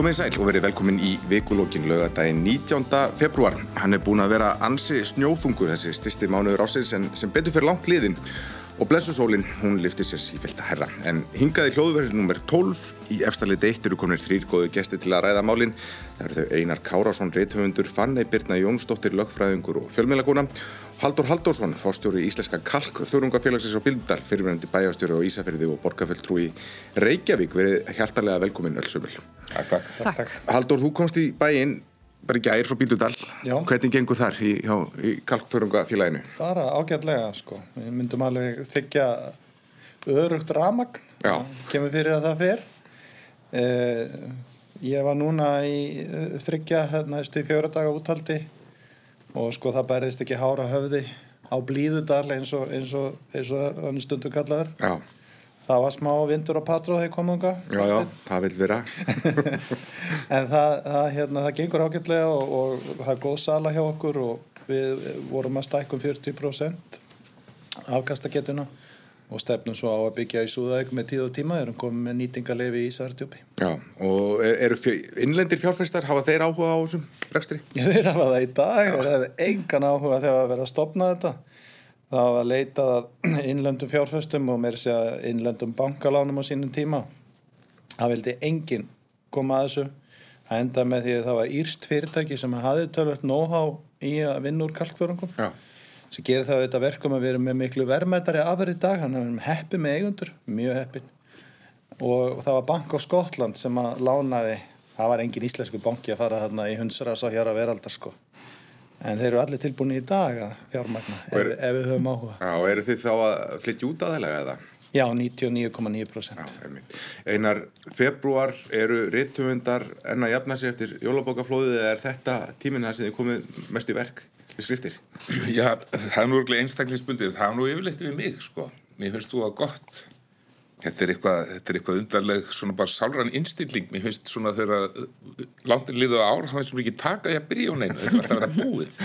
Komið sæl og verið velkomin í vikulókin lögadaginn 19. februar. Hann er búin að vera ansi snjóðungur þessi styrsti mánuður ásins en sem betur fyrir langt liðin og blessusólinn hún lifti sér sífælt að herra. En hingaði hljóðverðin nummer 12 í efstalið deitt eru komin þrýr góðu gesti til að ræða málinn. Það eru þau Einar Kárásson, reithöfundur, Fanni Birna Jónsdóttir, lögfræðingur og fjölmiðlaguna Haldur Haldursson, fórstjóri í Íslenska Kalk, þörungafélagsins á Bildar, fyrirvenandi bæjastjóri á Ísafjörði og borgarfjöldtrúi Reykjavík, verið hjartalega velkominn öllsumil. Takk, takk. Haldur, þú komst í bæinn bara í gæri frá Bíldudal. Já. Hvernig gengur þar í, í Kalkþörungafélaginu? Bara ágætlega, sko. Við myndum alveg þykja örugt ramagn. Já. Kemur fyrir að það fer. Eh, ég var núna í eh, þryggja, hérna, stu í fjóra daga úthaldi og sko það bærðist ekki hára höfði á blíðudal eins og eins og, hann stundum kallaður. Já. það var smá vindur og patróð þegar komunga já já, það vil vera. En það, það, hérna, það gengur ágætlega og, og það er góð sala hjá okkur og við vorum að stækkum 40% afkastagetuna og stefnum svo á að byggja í Súðauk með tíð og tíma, erum komið með nýtingarlefi í Ísartjópi. Já, og eru innlendir fjárfæstar, hafa þeir áhuga á þessum rekstri? Já, þeir hafa það í dag, þeir hafa engan áhuga þegar að vera að stopna þetta. Það hafa leitað innlendum fjárfæstum og mér sé að innlendum bankalánum á sínum tíma. Það vildi enginn koma að þessu, að enda með því að það var írst fyrirtæki sem hafði tölvöld know-how í að vinna úr kalkþörungum. Sem gerir það auðvitað verkum að við erum með miklu verðmættari afverð í dag, hann er heppi með eigundur, mjög heppin og það var Bank á Skotland sem að lánaði, það var engin íslensku banki að fara þarna í hundsrasa hér á veraldar sko, en þeir eru allir tilbúin í dag að fjármagna ef, ef við höfum áhuga. Já, og eru þið þá að flytja út aðeinslega eða? Já, 99,9% Einar, februar eru rittumundar enn að jafna sig eftir jólabókaflóðið eða er þetta tíminn það sem þið komið mest í verk? Skriftir? Já, það er nú einstaklingsbundið, það er nú yfirleitt við mig sko, mér finnst þú að gott. Þetta er eitthvað, þetta er eitthvað undarleg svona bara sálran innstilling mér finnst svona þegar langt liðu ár þá finnst mér ekki taka ég að byrja á neina þetta er alltaf að vera búið.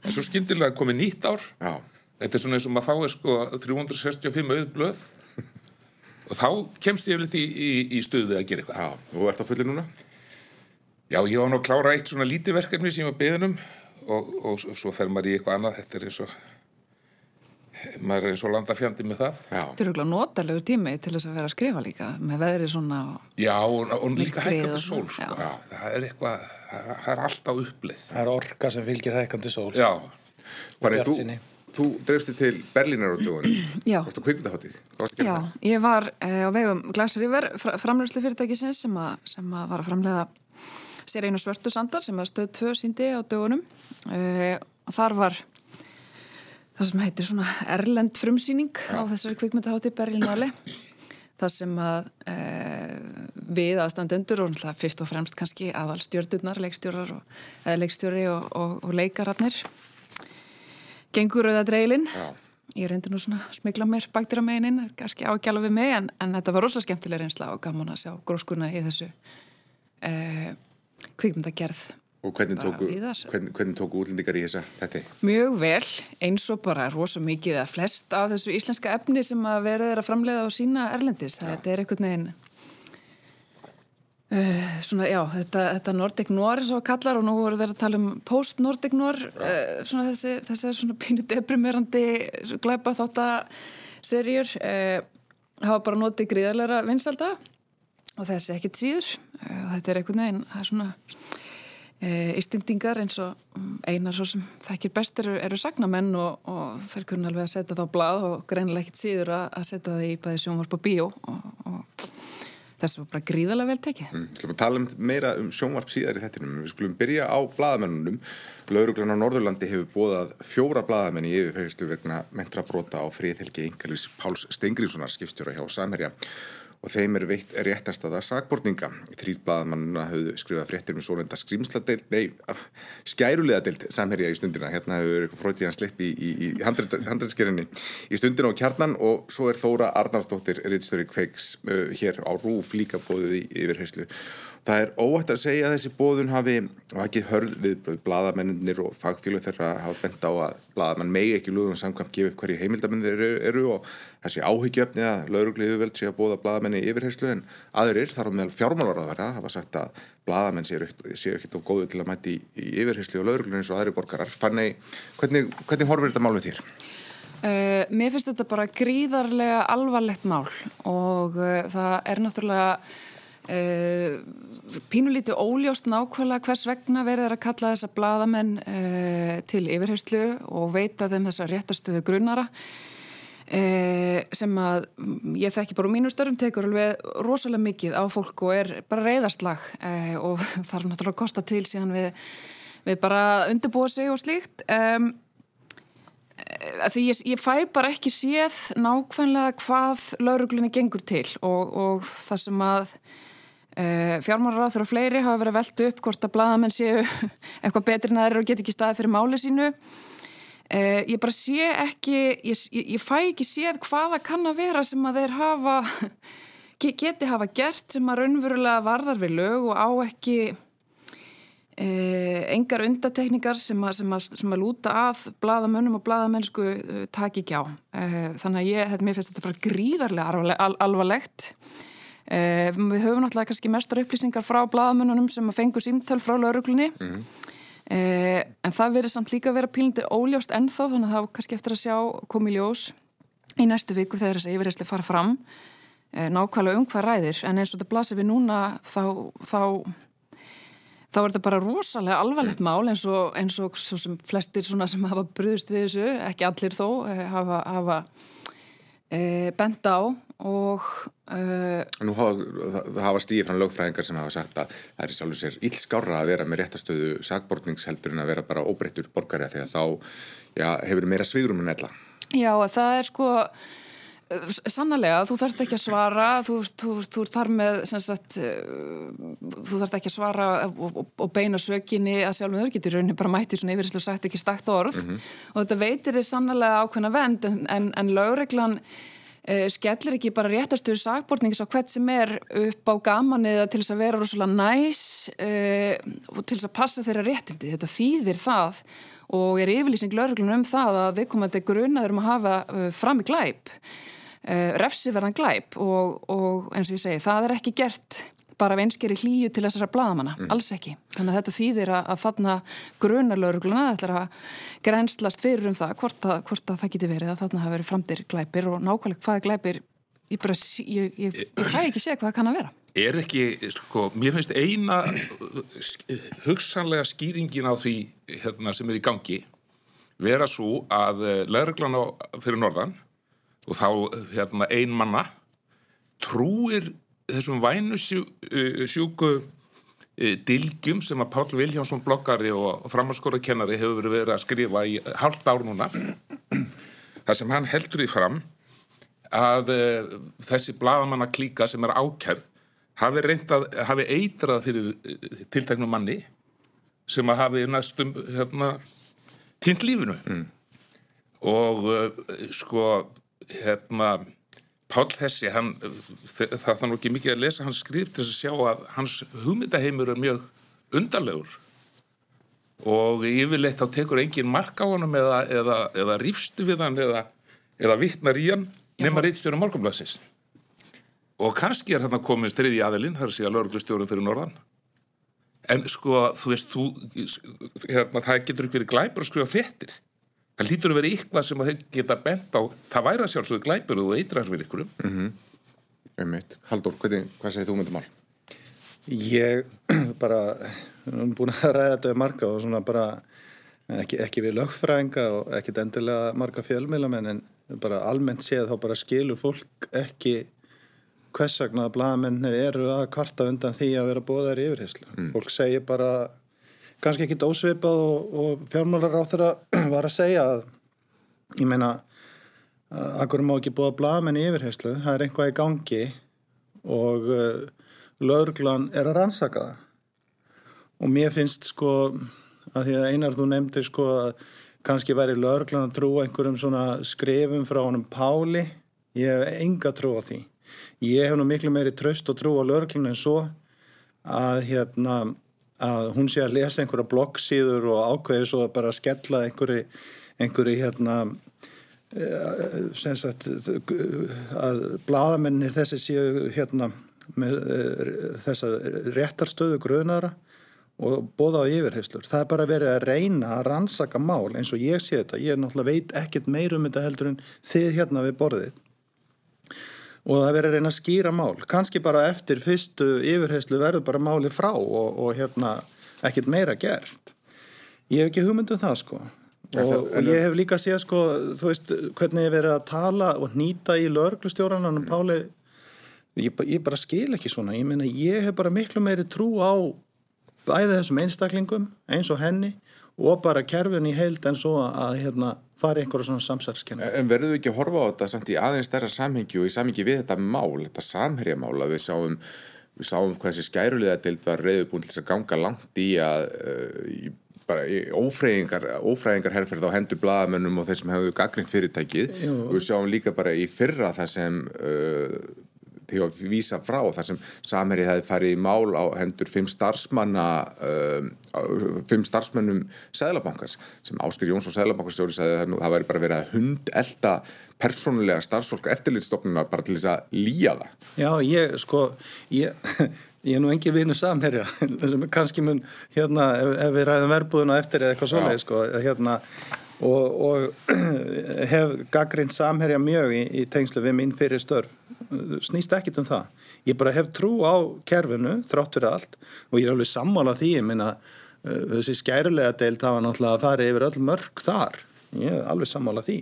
En svo skyndilega komið nýtt ár. Já. þetta er svona eins og maður fáið sko 365 auð blöð. Og þá kemst ég yfirleitt í, í, í stöðu að gera eitthvað. Já, og ert á fulli núna? Já, ég var nú að klára eitt svona lítið verkefni sem ég var beðinum og, og, og svo fer maður í eitthvað annað þetta er eins og maður er eins og landafjandi með það Þetta er okkur notalegur tími til þess að vera að skrifa líka með veðri svona Já, og, og líka hækkandi sól sko. Já, það er eitthvað, það er alltaf upplið Það er orka sem fylgir hækkandi sól Já Hvað er þú? Þú drefsti til Berlínar á dögunum. Já. Varst þú kvikmyndaháttið? Já, ég var uh, á vegum Glasriver, framlöfslu fyrirtækisins sem, sem að var að framlega sér einu svörtu sandar sem að stöð 2 síndi á dögunum. Uh, og þar var það sem heitir svona Erlend frumsýning á þessari kvikmyndahátti Berlinali það sem að uh, við aðstandendur og fyrst og fremst kannski aðal stjórnurnar, leikstjórar og, eða leikstjóri og, og, og leikararnir gengur auða dreilin ja. ég reyndi nú svona að smigla mér baktir á meginin, kannski ágjala við mig en, en þetta var rosalega skemmtilega reynsla og gaman að sjá gróskuna í þessu uh, kvikmyndagerð Og hvernig tóku, hvernig, hvernig tóku útlendingar í þessa þetta? Mjög vel, eins og bara rosa mikið að flest af þessu íslenska efni sem að verða að framleiða á sína erlendis. Já. Þetta er einhvern veginn uh, svona, já, þetta, þetta Nordic Noir og kallar og nú voru þeir að tala um post-Nordic Noir uh, svona þessi, þessi svona pínu deprimerandi glæpa þáttaserjur uh, hafa bara notið gríðarlega vinsalda og þessi ekkert síður eh, og þetta er einhvern veginn, það er svona e, ístendingar eins og mm, einar svo sem þekkir best eru, eru sagnamenn og, og þeir kunna alveg að setja það á blad og greinilega ekkert síður að, að setja það í bæði sjónvarp og bíó og, og þessu var bara gríðarlega vel tekið. Mm, skulum að tala um meira um sjónvarp síðar í þettinum. Við skulum byrja á bladamennunum. Lauruglan á Norðurlandi hefur bóðað fjóra bladamenn í yfirferðistu vegna mentrabróta á fríðhelgi Ingalís Páls Stengriðssonar skipstjóra hjá Samherja og þeim er veitt réttastaða sagbortninga. Þrýr blaðmannuna hafðu skrifað fréttir um svonenda skrimsladeild, nei, skærulega deild samherja í stundina. Hérna hefur eitthvað frótið hann slipp í, í, í handrætskerinni í stundina og kjarnan og svo er Þóra Arnarsdóttir, Rittstöri Kveiks, uh, hér á Rúf líka bóðið í yfirheyslu Það er óætt að segja að þessi bóðun hafi vakið hörð við bladamennir og fagfílu þeirra hafa bent á að bladamann megi ekki lögum samkvæmt gefa hverju heimildamennir eru, eru og þessi áhyggjöfni að laurugliðu veld sé að bóða bladamenni yfirherslu en aðurir þar á meðal fjármálarraðara hafa sagt að bladamenn séu ekkert og góðu til að mæti í yfirherslu og lauruglun eins og aðri borgarar. Fannig, hvernig, hvernig horfir þetta mál við þér? Uh, mér finnst þetta bara gríðarlega alvarlegt mál og uh, það er náttúrulega Uh, pínulítið óljóst nákvæmlega hvers vegna verður að kalla þessa bladamenn uh, til yfirherslu og veita þeim þessa réttastöðu grunnara uh, sem að ég þekki bara mínu störfum tekur alveg rosalega mikið á fólk og er bara reyðarslag og þarf náttúrulega að kosta til síðan við, við bara undirbúa sig og slíkt. Um, því ég, ég fæ bara ekki séð nákvæmlega hvað lauruglunni gengur til og, og það sem að Uh, fjármálaráður og fleiri hafa verið veldu upp hvort að bladamenn séu eitthvað betri en það eru og get ekki staði fyrir máli sínu. Uh, ég bara sé ekki ég, ég, fæ ekki séð hvaða kann að vera sem að þeir hafa geti hafa gert sem að raunverulega varðar við lög og á ekki uh, engar undatekningar sem að, sem, að, sem að lúta að bladamönnum og bladamennsku taki ekki á. Þannig að ég, þetta, mér finnst þetta bara gríðarlega alvarlegt. Uh, við höfum náttúrulega kannski mestar upplýsingar frá bladamönnunum sem að fengu símtöl frá lauruglunni mm. uh, en það verður samt líka að vera pílundir óljóst ennþá þannig að það kannski eftir að sjá komi ljós í næstu viku þegar þess að yfirreysli fara fram uh, nákvæmlega um hvað ræðir en eins og þetta blasir við núna þá, þá þá er þetta bara rosalega alvarlegt mál eins og, eins og sem flestir sem hafa bröðust við þessu, ekki allir þó hafa, hafa bent á og Uh, Nú hafa, stíði frá lögfræðingar sem hafa sagt að það er sjálfur sér íllskára að vera með réttastöðu sagbortningsheldur en að vera bara óbreyttur borgari að því að þá já, hefur meira svigrum en ella. Já, það er sko sannlega, þú þarfst ekki að svara þú, þú, þú með sagt, þú þarfst ekki að svara og, og, og beina sökinni að sjálfum þau getur rauninni bara mæti svona yfir og sagt ekki stakt orð mm -hmm. og þetta veitir þið sannlega ákveðna vend en, en, en lögreglan uh, skellir ekki bara réttastuður sagbortningis á hvert sem er upp á gaman eða til þess að vera rosalega næs uh, og til þess að passa þeirra réttindi. Þetta þýðir það og er yfirlýsing lögreglunum um það að við komandi grunaður um að hafa uh, fram í glæp, refsiverðan glæp og, og eins og ég segi, það er ekki gert bara af einskeri hlýju til þessara bladamanna, mm. alls ekki. Þannig að þetta þýðir að, að þarna grunarlaurugluna ætlar að grenslast fyrir um það hvort að, hvort að það geti verið að þarna hafa verið framtir glæpir og nákvæmlega hvaða glæpir ég bara, ég, ég, ég fæ ekki sé hvað það kann að vera. Er ekki, sko, mér finnst eina hugsanlega skýringin á því hérna, sem er í gangi vera svo að eh, lauruglana fyrir norðan og þá hérna, ein manna trúir þessum vænu sjú, uh, sjúku uh, dilgjum sem að Pál Viljánsson bloggari og framhanskóra kennari hefur verið að skrifa í halvt ár núna þar sem hann heldur í fram að uh, þessi bladamanna klíka sem er ákjærð hafi reyndað, hafi eitrað fyrir tilteknum manni sem að hafi næstum hérna, týnt lífinu mm. og sko hérna Pál Hessi, hann, það þarf nú ekki mikið að lesa hans skrift til að sjá að hans hugmyndaheimur er mjög undarlegur. Og yfirleitt þá tekur engin mark á hann eða, eða, eða rýfstu við hann eða, eða vittnar í hann nema reytstjóra morgunblæsins og kannski er þarna komið styrði aðelinn, það er segja lauruglustjórum fyrir norðan. En sko, þú veist, þú, hérna, það getur ekki verið glæpur að skrifa fettir það lítur að vera eitthvað sem að þeir geta bent á það væri að sjálfsögðu glæpur og eitrar fyrir ykkurum mm -hmm. Haldur, hvernig, hvað segir þú með um þetta mál? Ég bara um búin að ræða þetta marga og svona bara ekki, ekki við lögfræðinga og ekki endilega marga fjölmilamenn en bara almennt séð þá bara skilur fólk ekki hvers vegna að blagamennir eru að kvarta undan því að vera bóðar í yfirheyslu. Mm. Fólk segir bara kannski ekki ósveipað og, og fjármálar á þeirra var að segja að ég meina hverju má ekki búa blagamenn í yfirheyslu það er einhvað í gangi og uh, laurglan er að rannsaka það. Og mér finnst sko að því að einar þú nefndir sko að kannski væri laurglan að trúa einhverjum svona skrifum frá honum Páli ég hef enga trú á því. Ég hef nú miklu meiri tröst og trú á laurglan en svo að hérna að hún sé að lesa einhverja bloggsíður og ákveði svo að bara skella einhverju, einhverju hérna sem sagt að bladamenni þessi séu hérna með eh, þessa réttarstöðu gröðnara og bóða á yfirheyslur. Það er bara verið að reyna að rannsaka mál eins og ég sé þetta. Ég náttúrulega veit ekkert meirum þetta heldur en þið hérna við borðið og það verður reyna að skýra mál. Kannski bara eftir fyrstu yfirheyslu verður bara máli frá og, og hérna ekkert meira gert. Ég hef ekki hugmyndum það sko. Og, og ég hef líka séð sko þú veist hvernig ég verið að tala og nýta í löglustjórananum Páli? Ég, ég bara skil ekki svona. Ég meina ég hef bara miklu meiri trú á bæði þessum einstaklingum eins og henni og bara kerfin í heild en svo að hérna, fara einhverja svona samsælskenna. En verður við ekki að horfa á þetta samt í aðeins stærra samhengi og í samhengi við þetta mál, þetta samherjamál að við sáum, við sáum hvað þessi skæruliðadild var reyðubúin til að ganga langt í að uh, í, bara í ófræðingar, ófræðingar herrferð á hendur bladamönnum og þeir sem hefðu gaggrind fyrirtækið Jú. og við sjáum líka bara í fyrra það sem uh, til að vísa frá þar sem Samherji hefði farið í mál á hendur fimm starfsmanna um, fimm starfsmannum Sæðlabankars sem Ásker Jónsson Sæðlabankarstjóri sagði að það væri bara verið að hund elda persónulega starfsfólk eftirlitstofnuna bara til þess að lýja það. Já, ég sko ég, ég er nú engi vinu Samherja kannski mun hérna ef, ef við ræðum verbúðuna eftir eða eitthvað svoleið sko hérna og, og hef gaggrind Samherja mjög í, í tengslu við minn fyrir störf snýst ekkit um það. Ég bara hef trú á kerfinu, þrátt fyrir allt og ég er alveg sammála því, ég minna uh, þessi skærulega deilt hafa náttúrulega að fara yfir öll mörg þar ég er alveg sammála því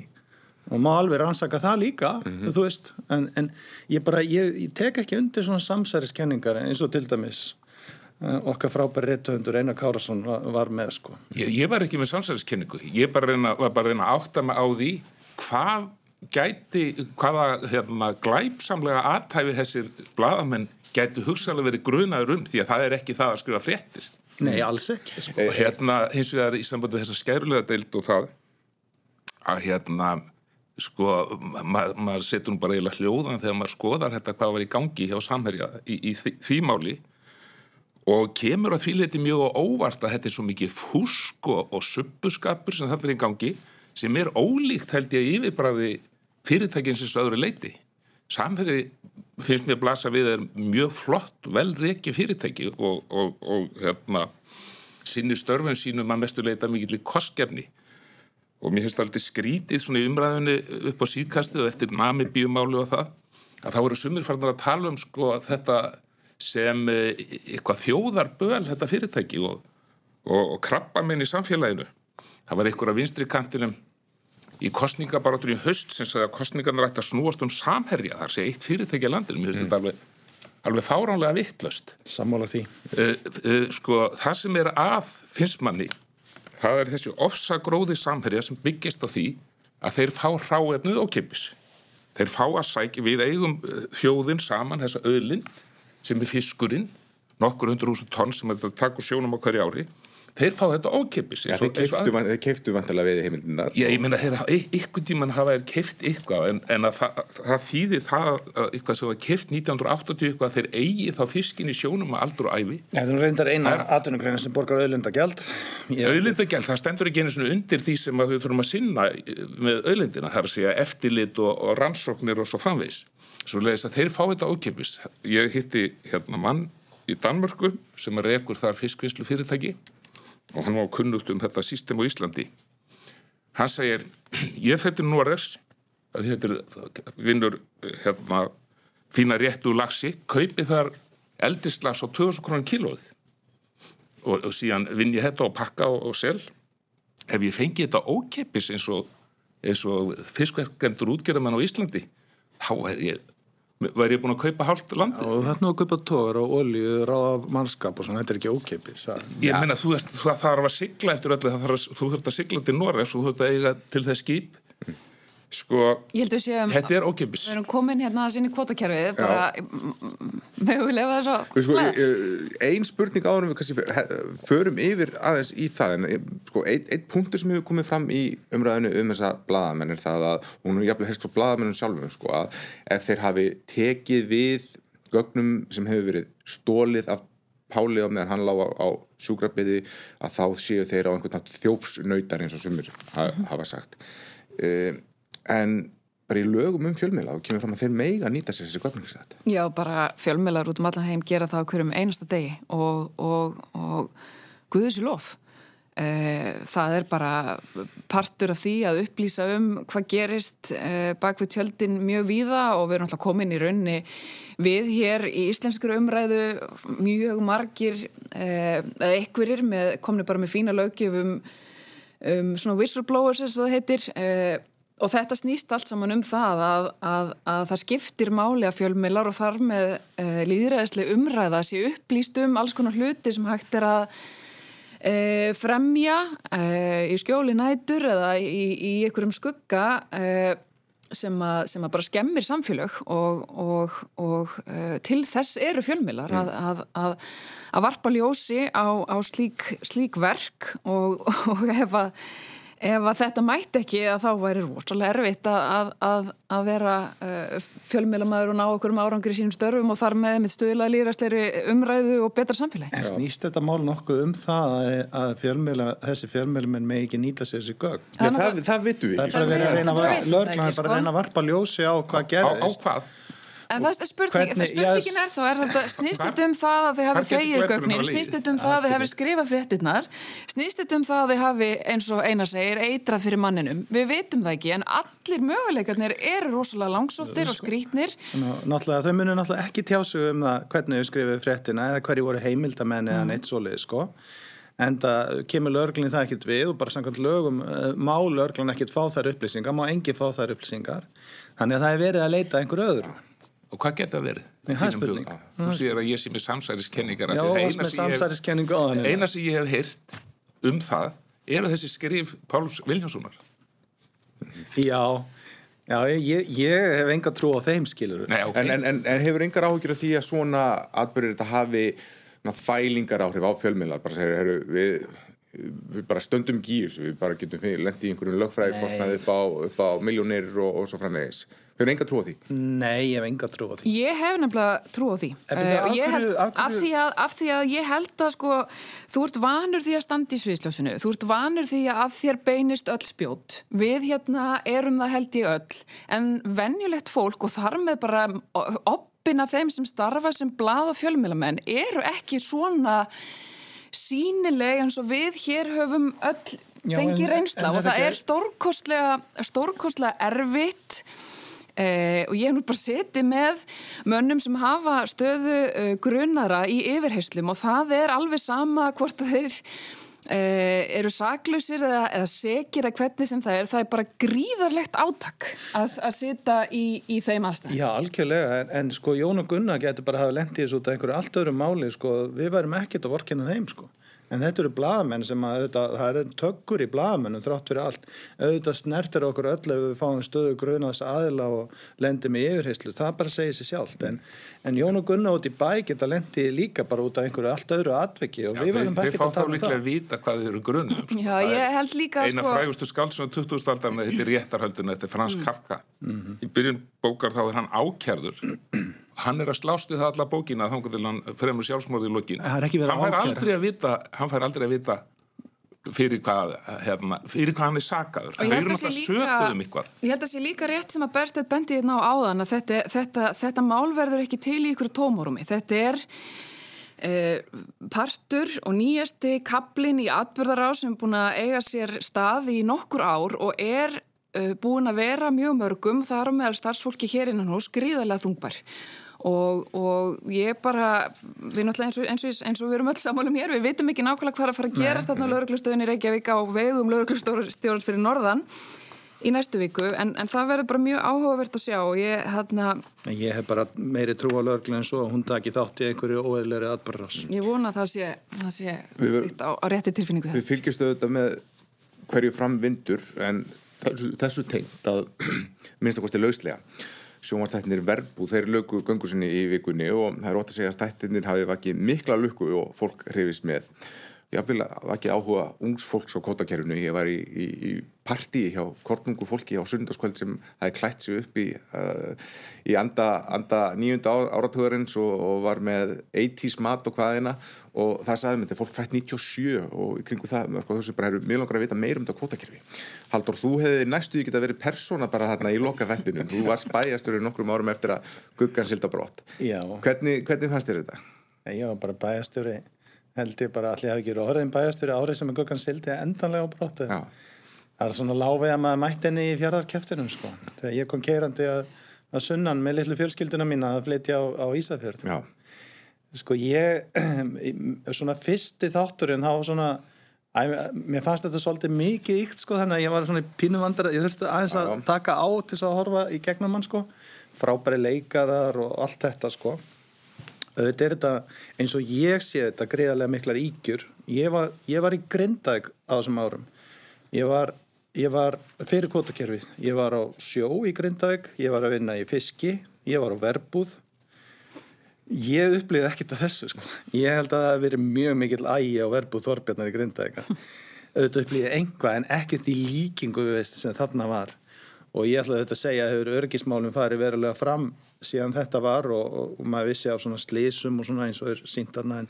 og má alveg rannsaka það líka mm -hmm. þú veist, en, en ég bara ég, ég tek ekki undir svona samsæriskenningar eins og til dæmis okkar frábæri réttöfundur Einar Kárasson var, með sko. Ég, ég var ekki með samsæriskenningu ég bara reyna, var bara að reyna að átta mig á því hvað gæti, hvaða hérna, glæpsamlega aðtæfi þessir bladamenn gæti hugsanlega verið grunaður um því að það er ekki það að skrifa fréttir Nei, alls ekki sko. og hérna hins vegar í sambandi þessar skærulega deild og það að hérna sko, ma maður setur nú bara eiginlega hljóðan þegar maður skoðar þetta hvað var í gangi hjá samherja í, í því, því máli og kemur að því leti mjög óvart að þetta er svo mikið fúsk og, og suppuskapur sem þetta er í gangi sem er ólíkt held ég yfirbræði fyrirtækinsins öðru leiti. Samferði finnst mér að blasa við er mjög flott, vel reiki fyrirtæki og, og, og hérna, sinni störfun sínum að mestu leita mikið kostgefni og mér finnst alltaf skrítið svona í umræðinu upp á síðkastið og eftir nami bíumáli og það að þá eru sumir farnar að tala um sko þetta sem eh, eitthvað þjóðarböl þetta fyrirtæki og, og krabba minn í samfélaginu. Það var einhver að vinstri kantinum í kostningabarátur í höst sem sagði að kostningarnar ætti að snúast um samherja. Þar sé eitt fyrirtækja landir mér finnst mm. þetta alveg, alveg fáránlega vittlöst Sammála því. Uh, uh, Sko það sem er að finnst manni það er þessi ofsagróði samherja sem byggist á því að þeir fá hráefnið ókipis þeir fá að sækja við eigum þjóðin saman þessa öðlind sem er fiskurinn nokkur hundur húsum tonn sem að taka sjónum á hverju ári þeir fá þetta ókeppis ja, þeir keiftu vantilega við heimildinar ég, ég meina, þeir, ykkur tíman hafa er keift eitthvað en, en að það, það þýðir það eitthvað sem var keift 1980 eitthvað þeir eigi þá fiskin í sjónum að aldur og æfi ja, það er reyndar eina aðtunugreina sem borgar auðlindagjald. Auðlindagjald, það stendur ekki einu undir því sem við þurfum að sinna með auðlindina, það er að segja eftirlit og, og rannsóknir og svo framvegs svo leiðis að þeir fá þetta ókeppis ég hitti hérna mann í Danmörku sem er ekkur þar fiskvislu fyrirtæki og hann var kunnugt um þetta sístem á Íslandi. Hann segir ég fættir nú að res að þetta vinnur hérna, fína réttu lagsi kaupi þar eldislas á 2000 krónum kilóð og, og síðan vinn ég þetta á pakka og, og sel. Ef ég fengi þetta ókeppis eins og, og fiskverkendur útgerðamann á Íslandi þá er ég væri ég búin að kaupa hálft land og það er nú að kaupa tóður og olju ráða mannskap og svona, þetta er ekki ókeipis ég menna, þú veist, það þarf að sigla eftir öllu, þarf, þú þurft að sigla til Norres og þú þurft að eiga til þess skip sko, séum, þetta er ókipis við erum komin hérna að sinni kvotakerfið bara mögulega þess að sko, einn spurning árum við kannski förum yfir aðeins í það en sko, einn ein punktur sem hefur komið fram í umræðinu um þessa bladamenn er það að hún er jafnlega helst frá bladamennum sjálfum sko, að ef þeir hafi tekið við gögnum sem hefur verið stólið af Páli á meðan hann lág á, á sjúkrabiði að þá séu þeir á einhvern nátt þjófsnautar eins og sumir ha, hafa sagt. Uh, en bara í lögum um fjölmiðla þá kemur fram að þeir meiga nýta sér þessi göfningsrætt Já, bara fjölmiðlar út um allan heim gera það á hverjum einasta degi og, og, og guðið sér lof. Eh, það er bara partur af því að upplýsa um hvað gerist eh, bak við tjöldin mjög víða og við erum alltaf komin í raunni við hér í íslenskur umræðu mjög margir eh, eða ekkurir komni bara með fína lögjöf um, um svona whistleblowers eins og það heitir og þetta snýst allt saman um það að, að, að það skiptir máli að fjölmilar og þar með líðræðislega umræða sé upplýst um alls konar hluti sem hægt er að e, fremja e, í skjóli nætur eða í, í einhverjum skugga e, sem, a, sem að bara skemmir samfélög og, og, og e, til þess eru fjölmilar mm. að, að, að varpa ljósi á, á slík, slík verk og, og ef að ef að þetta mætti ekki að þá væri rosalega erfitt að, að, að vera uh, fjölmjölamæður og ná okkur um árangri í sínum störfum og þar með með stuðla líðræsleiri umræðu og betra samfélagi. En snýst þetta mál nokkuð um það að fjölmjöla, þessi fjölmjölumenn með ekki nýta sér þessi gögn? Já, það, það, það vitum við ekki. Það er bara að reyna að, að varpa ljósi á hvað gerðist. Á, á hvað? En það er spurning, Hvernig, spurningin er þá, er þetta, snýst þetta um það að þau hafi þegið gögnin, snýst þetta um það að þau hafi skrifað fréttinnar, snýst þetta um það að þau hafi, eins og eina segir, eitrað fyrir manninum. Við veitum það ekki, en allir möguleikarnir eru rosalega langsóttir og skrítnir. Náttúrulega, þau munir náttúrulega ekki tjásu um það hvernig þau skrifið fréttina eða hverju voru heimildamenni eða mm. neitt svolítið, sko. En það kemur löglinni það ekkert við og bara samkvæmt lögum eh, má löglinni ekkert fá þær upplýsingar, má engi fá þær upplýsingar. Þannig að það er verið að leita einhver öðru. Og hvað geta verið? Nei, það er spurning. Þú sér að ég sé með samsæriskenningar. Já, með samsæriskenningu á henni. Eina sem ég hef heyrt um það eru þessi skrif Páls Viljánssonar. Já, já ég, ég hef enga trú á þeim, skilur. Nei, okay. en, en, en hefur engar áhugjur af því að svona atbyrðir þetta hafi fælingar áhrif á fjölmiðlar? Bara segir, heru, við, við bara stöndum gíus, við bara getum lendi í einhverjum lögfræði kostnaði upp á, á miljónir og, og svo framvegis. Hefur enga trú á því? Nei, ég hef enga trú á því. Ég hef nefnilega trú á því. Af, því að, af því að ég held að sko, þú ert vanur því að standa í sviðsljósinu, þú ert vanur því að þér beinist öll spjót. Við hérna erum það held í öll, en venjulegt fólk og þar með bara oppin af þeim sem starfa sem blada fjölmjölamenn eru ekki svona sínileg eins og við hér höfum öll fengið reynsla og það er stórkostlega, stórkostlega erfitt Eh, og ég hef nú bara setið með mönnum sem hafa stöðu eh, grunara í yfirheyslum og það er alveg sama hvort þeir eh, eru saklusir eða, eða segir að hvernig sem það er það er bara gríðarlegt átak að, að setja í, í þeim aðstæð Já, algjörlega, en, en sko Jón og Gunnar getur bara að hafa lendið þessu út af einhverju allt öðru máli, sko, við værum ekkert að vorkina þeim, sko En þetta eru bladamenn sem að auðvitað, það er tökkur í bladamennum þrátt fyrir allt. Auðvitað snertir okkur öll ef við fáum stöðu grunaðs aðila og lendum í yfirheyslu. Það bara segir sér sjálft. En, en Jón og Gunnar út í bæ geta lendi líka bara út af einhverju allt öðru atveki og Já, við verðum ekki að tala um það. Við fáum þá líklega að vita hvað þau eru grunuð. Um. Já, ég held líka að sko... Eina frægustu skálsuna 2000-aldarna, þetta er réttarhalduna, þetta er Frans mm. Kafka. Mm -hmm. Í byrjun bókar þá er hann ákjærður hann er að slástu það alla bókina þá til hann fremur sjálfsmórið í lokin. Hann fær aldrei að vita hann fær aldrei að vita fyrir hvað, hérna, fyrir hvað hann er sakaður. Það eru náttúrulega sökuð um ég held að það sé líka rétt sem að Bertet bendi hérna á áðan að þetta, þetta, þetta mál verður ekki til í ykkur tómorumi þetta er eh, partur og nýjasti kaplin í atbyrðará sem er búin að eiga sér stað í nokkur ár og er eh, búin að vera mjög mörgum þar á meðal starfsfólki hér innan hos gríðarlega þungbar Og, og ég bara, við náttúrulega eins og, eins, og, eins og við erum öll sammálum hér, við veitum ekki nákvæmlega hvað er að fara að gerast þarna á lauruglustöðinni Reykjavík á vegum lauruglustjórnars fyrir norðan í næstu viku, en, en það verður bara mjög áhugavert að sjá og ég hérna... Ég hef bara meiri trú á lauruglu en svo að hún taki þátt í einhverju óeðleri atbyrðars. Ég vona að það sé, það sé við, á, á rétti tilfinningu. Við fylgjumstu auðvitað með hverju framvindur en þessu, þessu tengt að minnst að kosti lauslega sjónvartættinir verbú, þeir lögu göngu sinni í vikunni og það er ótt að segja að stættinir hafi vakið mikla lukku og fólk hrifist með ég vil ekki áhuga ungs fólks á kvotakerfinu, ég var í, í, í partíi hjá kortnungu fólki á sundarskvöld sem það er klætt sig upp í uh, í anda, anda nýjunda áratugurins og, og var með 80's mat og hvaðina og það sagði mér þetta, fólk fætt 97 og í kringu það, sko, veist bara, mjög langar að vita meir um þetta kvotakerfi. Haldur, þú hefði næstu ekki að vera persóna bara þarna í loka vettinu, þú varst bæjasturinn nokkrum árum eftir að guggan silda brott. Hvernig, hvernig fannst þér þetta? Ég var bara bæjasturinn held ég bara allir hafi ekki orðin bæjastur árið sem er gukkan sildi endanlega á brottu það er svona láfið að maður mætti henni í fjardarkæftunum sko. þegar ég kom keirandi að, að sunnan með litlu fjölskylduna mín að flytja á, á Ísafjörð. Sko ég svona fyrsti þátturinn þá svona Æ, mér fannst þetta svolítið mikið ykt sko þannig að ég var svona pínu vandar ég þurfti aðeins að taka á til þess að horfa í gegnum hann sko. Frábæri leikarar og allt þetta sko auðvitað er þetta eins og ég sé þetta greiðarlega miklar ígjur ég var, ég var í Grindag á þessum árum. Ég var, ég var fyrir kvotakerfið ég var á sjó í Grindag ég var að vinna í fiski ég var á verbúð. Ég upplýði ekkert af þessu sko. ég held að það hef verið mjög mikil ægi á verbúð Þorbjarnar í Grindag auðvitað upplýði einhvað en ekkert í líkingu sem þarna var og ég ætlaði þetta að segja að hefur örgismálum farið verulega fram síðan þetta var og, og, og maður vissi af svona slísum og svona eins og sínt aðna en,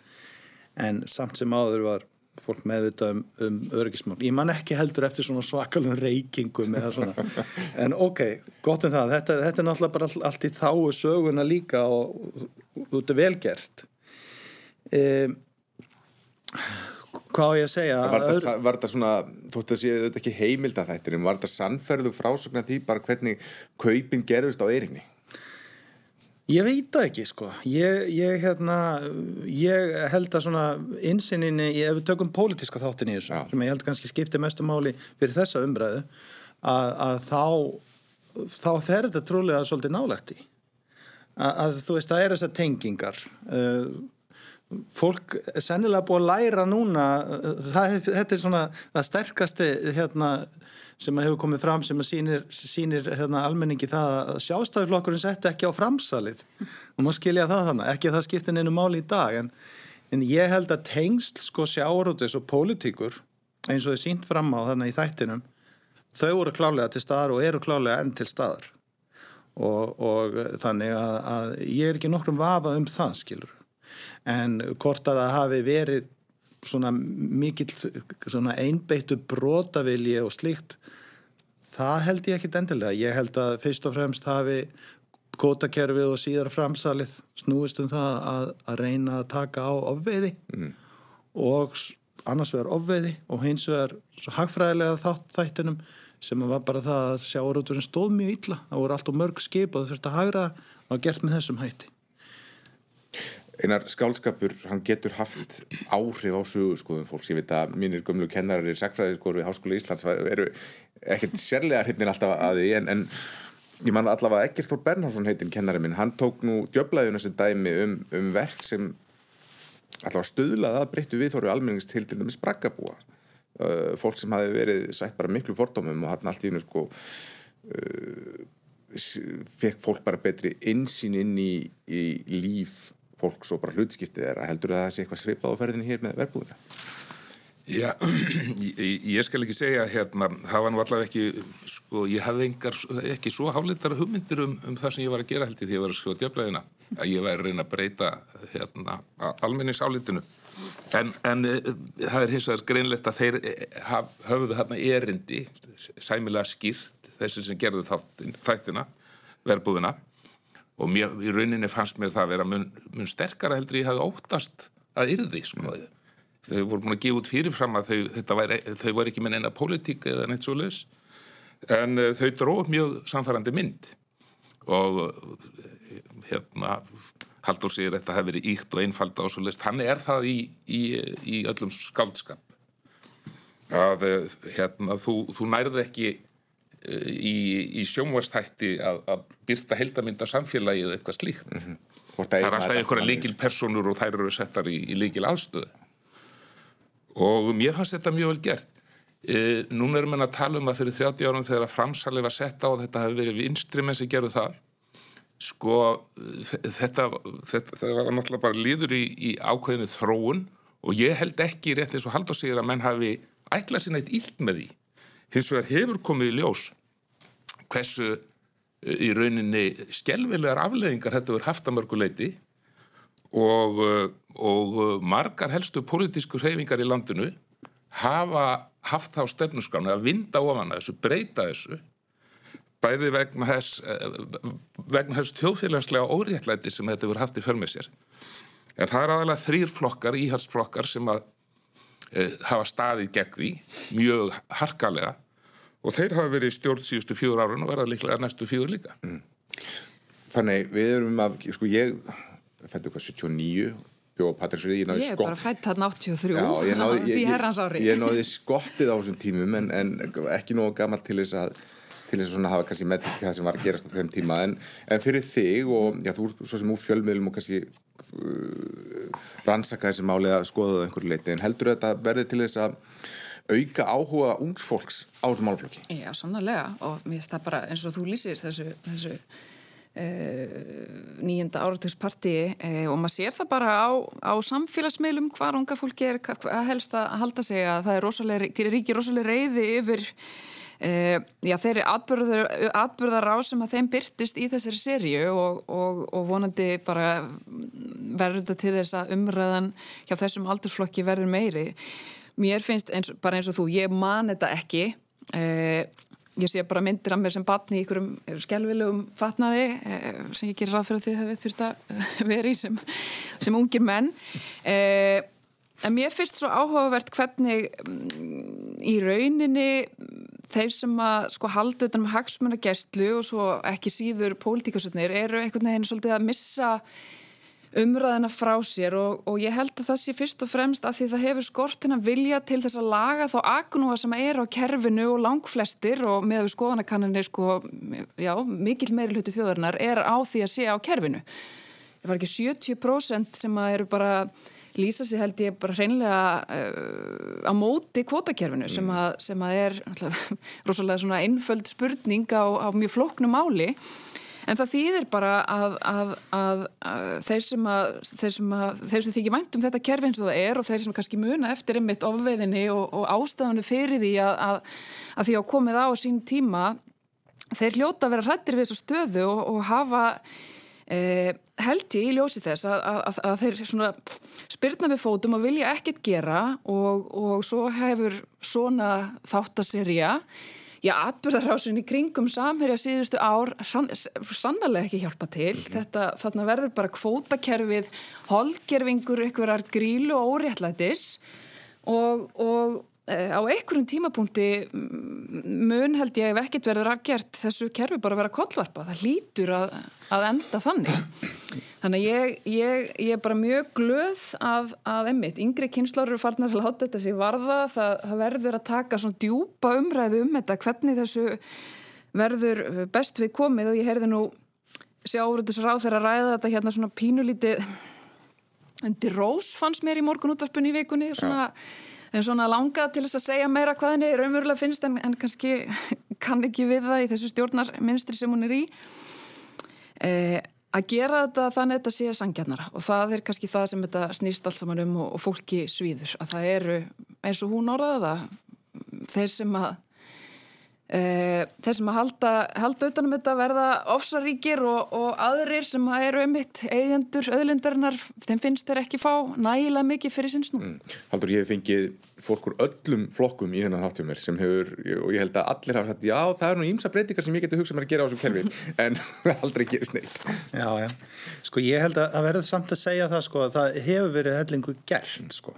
en samt sem áður var fólk meðvitað um, um örgismál ég man ekki heldur eftir svona svakalun reykingum eða svona. En ok, gott en um það, þetta, þetta er náttúrulega bara all, allt í þáu söguna líka og þetta er velgert ehm hvað á ég að segja var þetta, var þetta svona, þótt að séu þetta ekki heimilda þættir, en var þetta sannferðu frásögna því bara hvernig kaupin gerðust á eirinni? Ég veit það ekki sko ég, ég, hérna, ég held að svona insinninni, ef við tökum pólitíska þáttin í þessu, Já. sem ég held kannski skipti mestu máli fyrir þessa umræðu að, að þá þá fer þetta trúlega svolítið nálægt í að, að þú veist, það eru þessar tengingar uh, fólk er sennilega búið að læra núna það, þetta er svona það sterkasti hérna, sem hefur komið fram sem sýnir, sýnir hérna, almenningi það að sjástæðurflokkurinn setti ekki á framsalið. Og maður skilja það þannig, ekki að það skiptir neinu máli í dag en, en ég held að tengsl sko sjárótis og pólitíkur eins og þið sínt fram á þannig í þættinum þau voru klálega til staðar og eru klálega enn til staðar. Og, og þannig að, að ég er ekki nokkrum vafa um það skilur en hvort að það hafi verið svona mikill svona einbeittu brotavilji og slíkt það held ég ekki endilega. Ég held að fyrst og fremst hafi kótakerfið og síðar framsalið snúist um það að, að reyna að taka á ofveiði mm. og annars vegar ofveiði og hins vegar hagfræðilega þátt þættinum sem var bara það að sjáurúturinn stóð mjög illa. Það voru allt og mörg skip og það þurfti að hagra og gert með þessum hætti einar skálskapur, hann getur haft áhrif á sögurskoðum fólks. Ég veit að mínir gömlu kennarar í sakfræðiskóru við Háskóla Íslands eru ekkert sérlega hrytnir alltaf að því en, en ég man allavega ekkert Þór Bernhardsson heitin kennari minn, hann tók nú djöblaðun þessi dæmi um, um verk sem allavega stöðlaði að breyttu við þóru almenningst til til dæmis braggabúa. Uh, fólk sem hafi verið sætt bara miklu fordómum og hann allt í hennu sko uh, fekk fólk bara betri insýn inn í, í líf fólks og bara hlutskiptið er að heldur að það sé eitthvað svipað á ferðinu hér með verbúðina? Já, ég, ég skal ekki segja hérna, það var nú allavega ekki sko, ég hafði engar, ekki svo hálitara hugmyndir um, um það sem ég var að gera held í því að ég var að skrifa djöflaðina, að ég væri reyna að breyta hérna, almenningsálitinu en, en e, það er hins vegar greinlegt að þeir e, haf, höfðu hérna erindi sæmilega skýrt þessi sem gerðu þættina verbúðina og mér, í rauninni fannst mér það að vera mun, mun sterkara heldur ég hafi óttast að yrði sko. Mm. þau voru búin að gefa út fyrirfram að þau, væri, þau var ekki með neina politík eða neitt svo leis en uh, þau dróð mjög samfærandi mynd og hérna Haldur sér að þetta hefði verið íkt og einfalda og svo leist, hann er það í, í, í öllum skaldskap að hérna, þú, þú nærði ekki í, í sjónvarstætti að, að byrsta heldamynda samfélagi eða eitthvað slíkt. Mm -hmm. það er alltaf einhverja líkil personur og þær eru settar í, í líkil aðstöðu og mér fannst þetta mjög vel gert. E, núna erum við að tala um að fyrir 30 árum þegar að framsalið var sett á og þetta hefði verið vinstrimenn sem gerðu það sko þetta, þetta, þetta var náttúrulega bara líður í, í ákveðinu þróun og ég held ekki rétt eins og Haldur segir að menn hafi ætlað sér neitt illt með því. Hins vegar hefur komið í ljós hversu eh, í rauninni skjelvilegar afleðingar þetta verður haft að mörguleiti og, eh, og eh, margar helstu pólitísku hreyfingar í landinu hafa haft þá stefnusgránu að vinda ofan að þessu, breyta þessu bæði vegna þess vegna þess tjóðfélagslega óréttlæti sem þetta verður haft í förmið sér. En það er aðalega þrýr flokkar, íhalsflokkar sem að e, hafa staðið gegn því mjög harkalega og þeir hafa verið stjórn síðustu fjóður árun og verða líklega næstu fjóður líka. Mm. Þannig við erum að, sko ég fættu hvað 79 bjóða Patrísvið, ég. Ég er bara fætt þarna 83, Já, ég náði. Ég, ég náði skottið á þessum tímum en, en ekki nógu gaman til þess að til þess að hafa kannski með það sem var að gerast á þeim tíma en, en fyrir þig og já, þú er svo sem úr fjölmiðlum og kannski uh, rannsaka þessi máli að skoða það einhverju leiti en heldur þetta verði til þess að auka áhuga ungsfólks á þessu málflokki? Já, sannlega og mér finnst það bara eins og þú lýsir þessu, þessu uh, nýjenda áratöksparti uh, og maður sér það bara á, á samfélagsmiðlum hvar unga fólki er að helst að halda sig að það er rosalega, ríki rosalega reyði yfir Uh, já, þeirri atbyrðar á sem að þeim byrtist í þessari sériu og, og, og vonandi bara verður þetta til þess að umræðan hjá þessum aldursflokki verður meiri. Mér finnst eins, bara eins og þú, ég man þetta ekki. Uh, ég sé bara myndir af mér sem batni í ykkurum skjálfilegum fatnaði uh, sem ég gerir ráð fyrir því að við þurft að vera í sem, sem ungir menn. En mér finnst svo áhugavert hvernig mm, í rauninni þeir sem að sko halda utan með um hagsmunagestlu og svo ekki síður pólitíkasötnir eru einhvern veginn svolítið að missa umræðina frá sér og, og ég held að það sé fyrst og fremst að því það hefur skortina vilja til þess að laga þá agnúa sem er á kerfinu og langflestir og með við skoðanakanninu sko, já, mikil meiri hluti þjóðarinnar er á því að sé á kerfinu. Það var ekki 70% sem að eru bara lýsa sig held ég bara hreinlega uh, á móti kvótakerfinu sem, mm. að, sem að er rosalega svona einföld spurning á, á mjög flóknu máli en það þýðir bara að, að, að þeir sem þeir sem, sem þykir vænt um þetta kerfi eins og það er og þeir sem kannski muna eftir einmitt ofveðinni og, og ástafanu fyrir því að því að komið á sín tíma þeir hljóta að vera hrættir við þessu stöðu og, og hafa Eh, held ég í ljósi þess að, að, að þeir spyrna með fótum og vilja ekkert gera og, og svo hefur svona þáttaserja já, atbyrðarásin í kringum samherja síðustu ár sannlega ekki hjálpa til mm -hmm. þetta, þarna verður bara kvótakerfið holdgerfingur, einhverjar grílu og óréttlætis og, og á einhverjum tímapunkti mun held ég ef ekkert verður aðgjert þessu kerfi bara að vera kollvarpa það hlýtur að, að enda þannig. Þannig ég, ég, ég er bara mjög glöð að, að emmitt, yngri kynnslóru eru farnar að láta þetta sér varða. Það, það verður að taka svona djúpa umræðu um þetta hvernig þessu verður best við komið. Og ég heyrði nú sjáuröldus ráð þegar að ræða þetta hérna svona pínulítið Endi Rós fannst mér í morgunútvarpunni í vikunni. Svona ja en svona langað til þess að segja meira hvað henni raunverulega finnst en, en kannski kann ekki við það í þessu stjórnarministri sem hún er í. E, að gera þetta þannig að þetta sé sangjarnara og það er kannski það sem þetta snýst allt saman um og, og fólki svíður. Að það eru eins og hún orðaða þeir sem að þeir sem að halda, halda utanum þetta verða ofsaríkir og, og aðrir sem eru um mitt eigendur öðlindarinnar, þeim finnst þeir ekki fá nægilega mikið fyrir sinnsnú mm. Haldur, ég hef fengið fólk úr öllum flokkum í hennan háttjum mér sem hefur og ég held að allir hafa sagt, já það er nú ímsa breytingar sem ég geti hugsað mér að gera á þessu kerfi en aldrei gerist neitt Já, já, sko ég held að verður samt að segja það sko, það hefur verið hellingu gert sko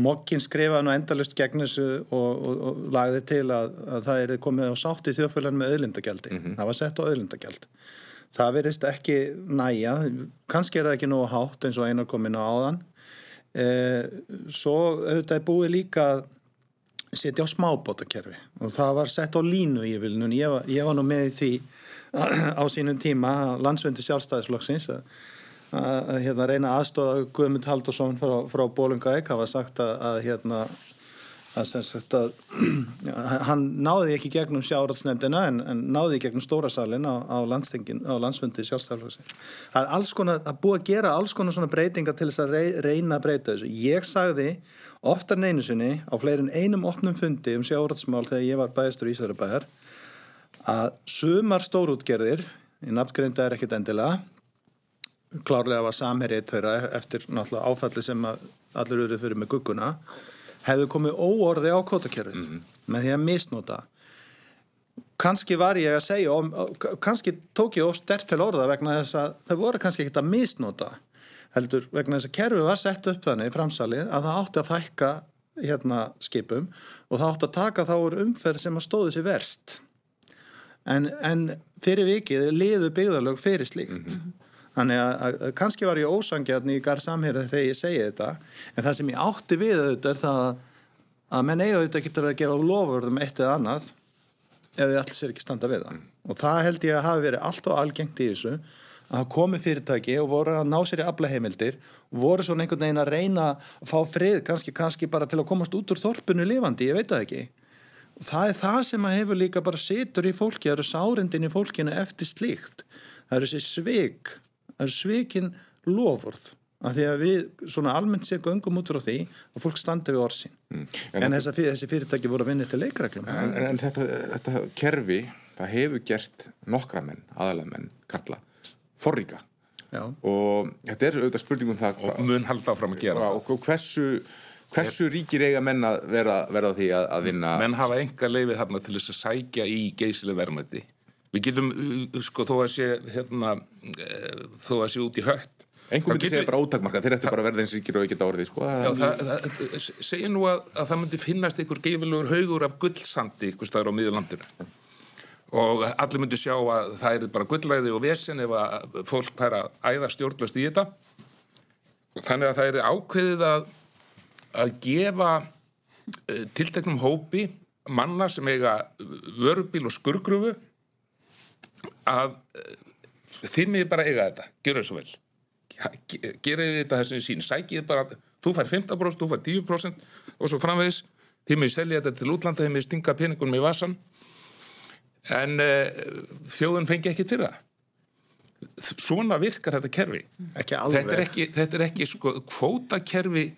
Mokkin skrifaði nú endalust gegn þessu og, og, og lagði til að, að það er komið á sátt í þjóðfélagin með auðlindagjaldi. Mm -hmm. Það var sett á auðlindagjald. Það verist ekki næja, kannski er það ekki nógu hátt eins og einar komin á áðan. Eh, svo auðvitað er búið líka að setja á smábótakerfi og það var sett á línu í vilnun. Ég var, ég var nú með því á sínum tíma landsvendi sjálfstæðisflokksins að að hérna, reyna aðstofa Guðmund Haldursson frá, frá Bólungaeg hafa sagt að, að, hérna, að að hann náði ekki gegnum sjáratsnefndina en, en náði gegnum stórasalinn á, á á landsfundi konar, að búa að gera alls konar svona breytinga til þess að rey, reyna að breyta þessu. Ég sagði oftar neinu sinni á fleirin einum opnum fundi um sjáratsmál þegar ég var bæðistur í Ísarabæðar að sumar stórútgerðir, í nafngreinda er ekkit endilega, klárlega var samherið þeirra eftir náttúrulega áfalli sem allir eru fyrir með gugguna hefðu komið óorði á kvotakerfið mm -hmm. með því að misnóta kannski var ég að segja kannski tók ég of stert til orða vegna þess að það voru kannski ekkert að misnóta heldur vegna þess að kerfið var sett upp þannig í framsalið að það átti að fækka hérna skipum og það átti að taka þá úr umferð sem að stóði sér verst en, en fyrir vikið liðu byggðalög fyrir slíkt mm -hmm. Þannig að, að kannski var ég ósangjarni í garð samhérið þegar ég segi þetta en það sem ég átti við auðvitað er það að menn eiga auðvitað getur að gera lofurðum eitt eða annað ef þið allir sér ekki standa við það. Og það held ég að hafi verið allt og algengt í þessu að það komi fyrirtæki og voru að ná sér í aflaheimildir og voru svona einhvern veginn að reyna að fá frið kannski, kannski bara til að komast út úr þorpunu lifandi, ég veit það ekki. Það er það sem að hefur líka bara situr í fólki, það eru sárindin í fólkinu eftir slíkt, það eru svig það er svikin lofurð af því að við svona almennt séum göngum út frá því að fólk standa við orðsinn mm. en, en þessa, þessi fyrirtæki voru að vinna til leikreglum. En, en, en þetta, þetta kerfi það hefur gert nokkra menn aðalega menn, Karla, forríka. Já. og þetta er auðvitað spurningum það og mun halda áfram að gera og, og hversu, hversu ríkir eiga menn að vera, vera því að, að vinna? Menn hafa enga leifið þarna til þess að sækja í geysile verðmætti Við getum, uh, sko, þó að sé, hérna, uh, þó að sé út í hött. Einhvern veginn segir bara ótakmarka, þeir ætti bara að verða eins ríkir og ekki orðið, sko. Já, það, það segir nú að, að það myndi finnast einhver gefilegur haugur af gullsandi ykkur staður á miðurlandinu. Og allir myndi sjá að það er bara gullæði og vesen ef að fólk fær að æða stjórnlust í þetta. Þannig að það er ákveðið að, að gefa uh, tilteknum hópi manna sem eiga vörubíl og skurgrufu að eh, þinnið bara eiga þetta, gera þessu vel. Gera þetta þessu sín sækið bara, þú fær 15% þú fær 10% og svo framvegis. Þið með selja þetta til útlanda, þið með stinga peningunum í vasan en uh, þjóðun fengi ekki til það. Svona virkar þetta kerfi. Þetta er ekki, þetta er ekki sko, kvótakerfi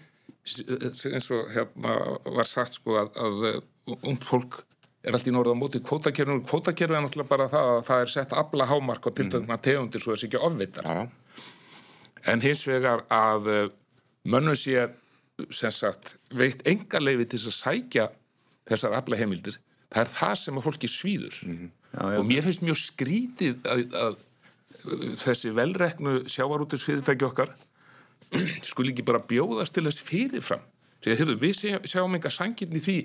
eins og hérna var sagt sko að, að ungd fólk er allt í norða á móti kvótakerfinu kvótakerfinu er náttúrulega bara það að það er sett afla hámark og tiltöðna mm. tegundir svo þessi ekki ofvittar ja. en hins vegar að eh, mönnum sé sem sagt veitt enga leifi til að sækja þessar afla heimildir það er það sem að fólki svíður mm. já, og mér finnst mjög skrítið að, að þessi velreknu sjávarútis fyrirtæki okkar skul ekki bara bjóðast til þess fyrirfram Þegar, við sjáum enga sangin í því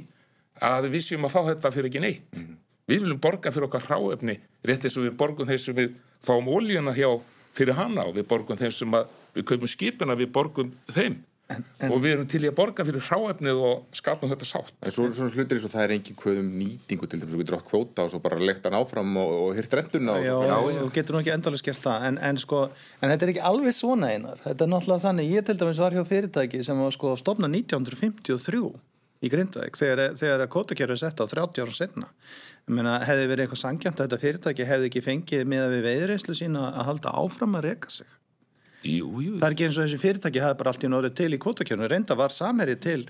að við séum að fá þetta fyrir ekki neitt. Mm -hmm. Við viljum borga fyrir okkar hráefni rétt eins og við borgum þeir sem við fáum ólíuna hjá fyrir hana og við borgum þeir sem við kaupum skipina, við borgum þeim. En, en, og við erum til í að borga fyrir hráefnið og skapum þetta sátt en svo, svona hlutir eins og það er engin kvöðum nýtingu til þess að þú getur átt kvóta og svo bara lekta hann áfram og, og hyrt renduna já, já, þú getur nú ekki endalins gert það en, en sko, en þetta er ekki alveg svona einar þetta er náttúrulega þannig, ég til dæmis var hjá fyrirtæki sem var sko stopnað 1953 í Grindavík þegar, þegar kótakerfið er sett á 30 ára setna Meina, hefði verið eitthvað sangjant að þetta fyrirtæki hefði ekki fengið með að við veiðreinslu sína að halda áfram að reyka sig? Jú, jú. það er ekki eins og þessi fyrirtæki hefði bara allt í norðu til í kvotakjörnu reynda var samherri til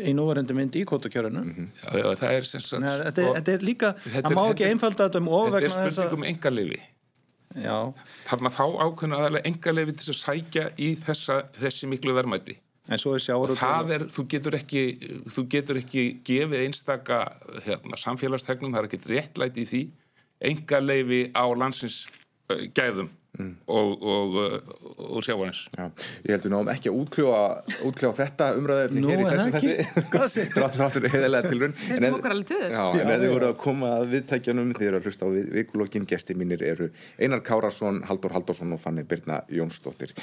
í núvarendu mynd í kvotakjörnu mm -hmm. Já, já, það er sem sagt Nei, þetta, er, þetta er líka, það má ekki einfalda þetta um ofvegna Þetta er spurning um engarlefi Þarna fá ákveðna aðalega engarlefi til að sækja í þessa, þessi miklu verðmæti og það er, þú getur ekki þú getur ekki gefið einstaka hérna, samfélagstegnum, það er ekki réttlæti í því, enga leifi á landsins uh, gæðum mm. og, og, og sjávarins. Já, ég heldur náum ekki að útkljóa, útkljóa þetta umræðið hér í þessum þetti dráttur áttur heðalega til raun en ef þið voru að koma að viðtækjanum þið eru að hlusta á vikulokkin gesti mínir eru Einar Kárasson, Haldur Haldursson og Fanni Birna Jónsdóttir.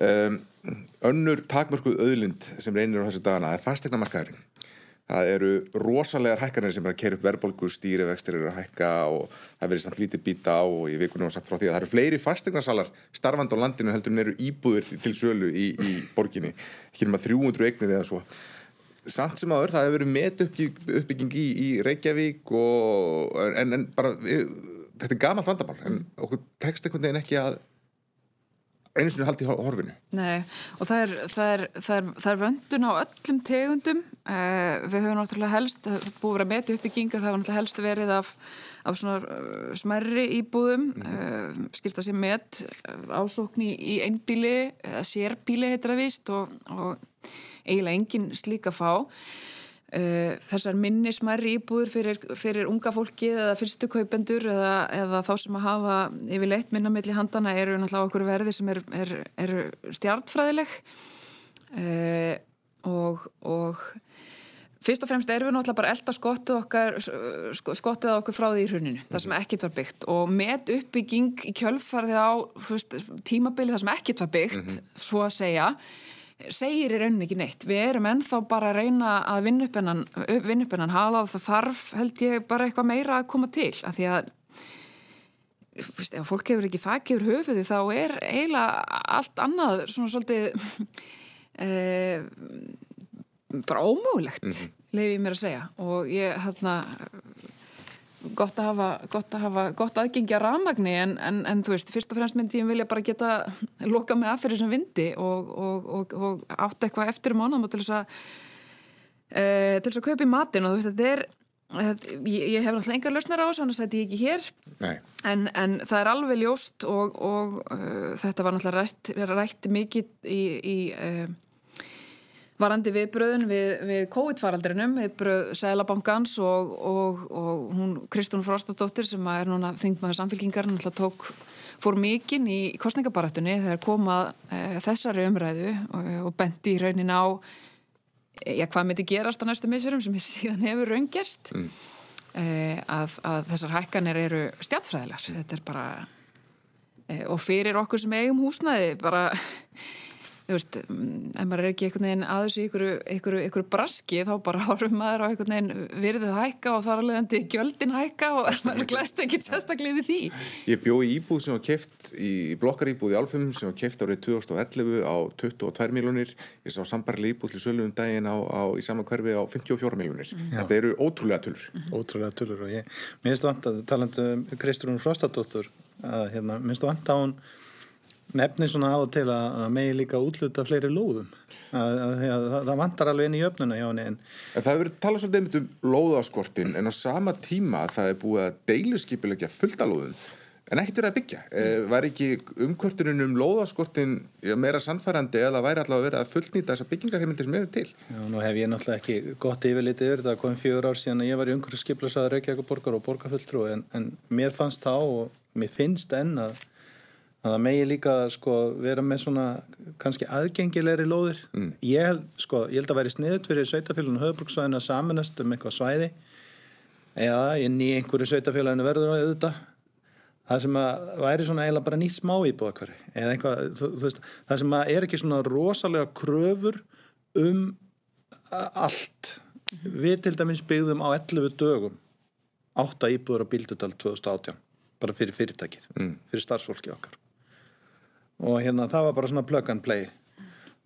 Um, önnur takmörkuð auðlind sem reynir á þessu dagana er fastegna markaðurinn það eru rosalega hækkanir sem er að kera upp verðbólgu, stýrivextir eru að hækka og það verður samt lítið býta á og veikur nú að sagt frá því að það eru fleiri fastegnasalar starfand á landinu heldur en eru íbúður til sölu í, í borginni, ekki um að 300 eignir eða svo. Samt sem aður, það hefur verið met uppbygging í, í Reykjavík og, en, en bara þetta er gamalt vandamál en okkur tekst einhvern veginn ekki að einu sinni haldi í horfinu. Nei, og það er, það er, það er, það er vöndun á öllum tegundum. Uh, við höfum náttúrulega helst búið að vera með uppbygginga, það var náttúrulega helst verið af, af svona uh, smerri íbúðum. Mm. uh, skilst að sé með ásókn í einbíli eða sérbíli heitir það vist og, og eiginlega engin slíka fá þessar minni smærri íbúður fyrir, fyrir unga fólki eða fyrstu kaupendur eða, eða þá sem að hafa yfirleitt minna milli handana eru náttúrulega okkur verði sem eru er, er stjartfræðileg uh, og, og fyrst og fremst erum við náttúrulega bara elda skottið okkar skottið okkur frá því í hruninu, það sem ekkit var byggt. Og með uppbygging í kjölfarið á fyrst, tímabili það sem ekkit var byggt, mm -hmm. svo að segja segir í rauninni ekki neitt. Við erum ennþá bara að reyna að vinna upp hennan, vinna upp hennan hala og það þarf held ég bara eitthvað meira að koma til af því að fyrst, ef fólk hefur ekki þakki yfir höfuði þá er eiginlega allt annað svona svolítið e, bara ómögulegt mm -hmm. leiði ég mér að segja og ég hérna gott að hafa gott, að hafa, gott aðgengi að rafmagni en, en, en þú veist, fyrst og fremst myndi ég vilja bara geta loka mig af fyrir sem vindi og, og, og, og átt eitthvað eftir um ánum og til þess að e, til þess að kaupa í matin og þú veist, þetta er ég, ég hef náttúrulega engar lausnar á þessu annars þetta ég ekki hér. En, en það er alveg ljóst og uh, þetta var náttúrulega rætt, rætt mikið í, í uh, varandi viðbröðun við, við COVID-faraldrinum, viðbröð Sælabankans og, og, og hún Kristún Frostadóttir sem er núna þingmaður samfélkingar, hann alltaf tók fór mikinn í kostningabarættunni þegar komað e, þessari umræðu og, og bendi í raunin á já, hvað myndi gerast á næstu missurum sem síðan hefur raungerst mm. e, að, að þessar hækkanir eru stjátfræðilar, þetta er bara e, og fyrir okkur sem eigum húsnaði bara þú veist, ef maður er ekki einhvern veginn aðeins í einhverju, einhverju, einhverju braski þá bara horfum maður á einhvern veginn virðið hækka og þar alveg endi gjöldin hækka og maður glæst ekki sérstaklega við því. Ég bjó í íbúð sem var keft í blokkaríbúð í Álfum sem var keft árið 2011 á 22 miljónir ég sá sambarli íbúð til sölu um daginn á, á, í sama hverfi á 54 miljónir mm. þetta eru ótrúlega tullur mm. Ótrúlega tullur og ég, það vant að talandu um Kristrún Frostadóttur að hérna, það vant að hún nefnir svona á til að megi líka útluta fleiri lóðum að, að, að, það vantar alveg inn í öfnuna hjá henni en það hefur verið talað svolítið um lóðaskortin en á sama tíma það er búið að deiluskipilegja fullta lóðum en ekkert verið að byggja mm. var ekki umkvörtunum um lóðaskortin meira sannfærandi eða væri allavega verið að fullnýta þessar byggingarheimildir sem eru til Já, nú hef ég náttúrulega ekki gott yfirlitið yfir þetta komið fjögur ár síðan að ég var í umhverfskiplasaður Reykjavík borgar og borgarfulltrú en, en mér fannst þá og mér finnst enn að að það megi líka sko, vera með svona kannski aðgengilegri lóðir. Mm. ég, held, sko, ég held að væri sniðut fyrir sveitafélaginu höfbruksvæðin að samanast um eitthvað svæði. Eða inn í einhverju sveitafélaginu verður að auðvita það sem að væri svona eiginlega bara nýtt smá íbúða eða einhvað, þú, þú veist, það sem að er ekki svona rosalega kröfur um allt. Við til dæmis byggðum á 11 dögum 8 íbúður á Bíldudal 2018 bara fyrir fyrirtækið, mm. fyrir starfsfólki okkar og hérna það var bara svona plug and play.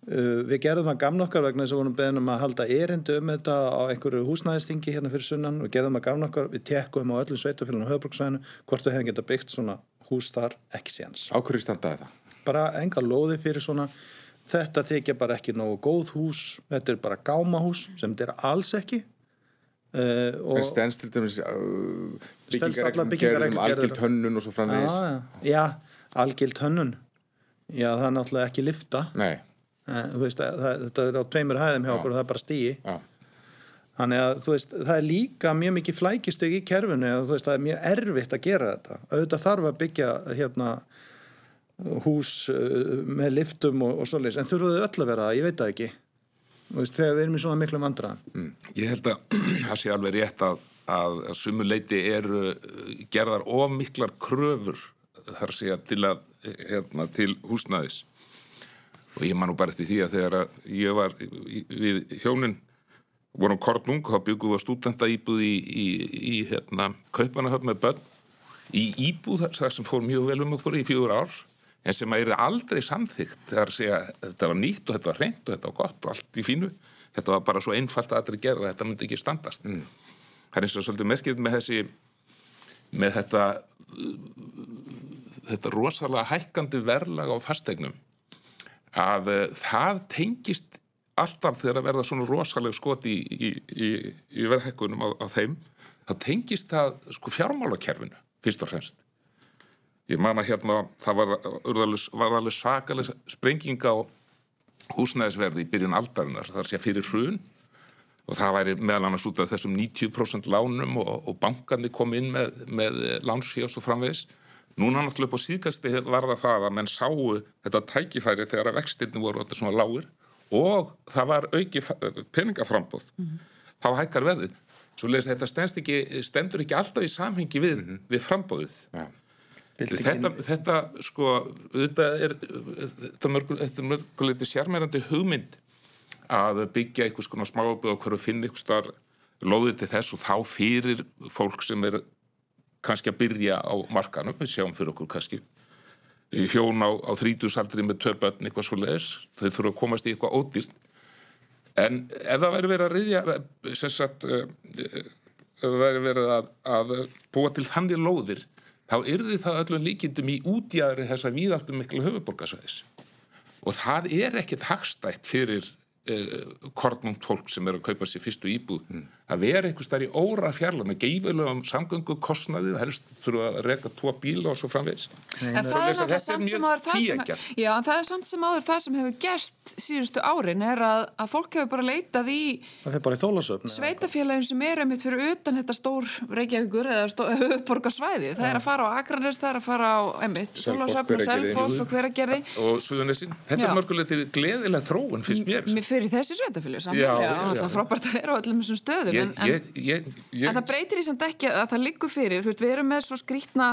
Uh, við gerðum það gamna okkar vegna þess að við vorum beðnum að halda erindu um þetta á einhverju húsnæðistingi hérna fyrir sunnan. Við gerðum það gamna okkar, við tekkum á öllum sveitufélaginu höfbruksvæðinu hvort við hefum geta byggt svona hús þar ekki séans Áhverju standaði það? Bara enga lóði fyrir svona. Þetta þykja bara ekki nógu góð hús. Þetta er bara gámahús sem þetta er alls ekki. Uh, og dæmis uh, byggingaregnum gerðum algild hönnun og svo framvegis? Já, já, algild hönnun Já, það er náttúrulega ekki lifta Nei. Veist, það, Þetta er á tveimur hæðum hjá okkur og það er bara stíi Já. Þannig að veist, það er líka mjög mikið flækistug í kerfinu og veist, það er mjög erfitt að gera þetta. Auðvitað þarf að byggja hérna, hús uh, með liftum og, og svoleiðis en þurfuðu öll að vera það, ég veit það ekki. Þegar við erum í svona miklu mandraðan mm. Ég held að það sé alveg rétt að, að, að sumuleiti eru gerðar of miklar kröfur þar sé að til að hérna, til húsnæðis. Og ég man nú bara eftir því að þegar að ég var við hjónin vorum kortnung, þá byggum við stúdenta íbúð í, í, í hérna, kaupanahöfn með börn í íbúð þar sem fór mjög vel um okkur í fjögur ár en sem að er aldrei samþygt þegar að segja þetta var nýtt og þetta var reynd og þetta var gott og allt í fínu. Þetta var bara svo einfalt að þetta gerða þetta myndi ekki standast. Mm. það er eins og svolítið merkilegt með þessi með þetta þetta rosalega hækkandi verðlag á fastegnum að uh, það tengist alltaf þegar að verða svona rosalega skot í, í, í, verðhækkunum á, á þeim, þá tengist það sko fjármálakerfinu, fyrst og fremst. Ég man að hérna það var, var alveg sakalega sprenging á húsnæðisverði í byrjun aldarinnar, þar sé fyrir hrun og það væri meðal annars út af þessum 90% lánum og, og bankandi kom inn með, með lánsfjós og framvegis Núna náttúrulega upp á síðkasti var það það að menn sáu þetta tækifæri þegar að vextinni voru þetta svona lágur og það var auki peningaframbóð. Mm -hmm. Þá hækkar verðið. Svo leiðis að þetta ekki, stendur ekki alltaf í samhengi við, mm -hmm. við frambóðið. Ja. Þetta, þetta sko, þetta er, þetta er mörguleiti sérmærandi hugmynd að byggja einhvers konar smáböð og hverju finna einhvers þar loðið til þess og þá fyrir fólk sem er kannski að byrja á markanum, við sjáum fyrir okkur kannski. Hjón á, á þrítusaldri með töpötn eitthvað svo leiðis, þau þurfa að komast í eitthvað ódýst en ef það væri verið að riðja sem sagt eh, ef það væri verið að, að búa til þannig lóðir þá yrði það öllum líkindum í útjæðri þessa víðartum miklu höfuborgarsvæðis og það er ekkit hagstætt fyrir uh, kornum tólk sem er að kaupa sér fyrstu íbúð. Mm. Að vera einhvers þar í óra fjarlag með geifilegum samgöngu kostnaði helst þurfa að reyka tvo bíla og svo framvegs en það er náttúrulega samt sem áður það sem, já, það er samt sem áður það sem hefur gerst síðustu árin er að, að fólk hefur bara leitað í, í sveitafélagin sem er einmitt fyrir utan þetta stór Reykjavíkur eða uppborgarsvæði það er að fara á Akranes, það er að fara á einmitt, Þólasöfn og Selfoss og hveragerði. Og Suðunessin, þetta er mörgulegtið gleðilega þróun fyrst mér á stöðum ég, en, ég, ég, en það breytir í samt ekki að það liggur fyrir, veist, við erum með svo skrítna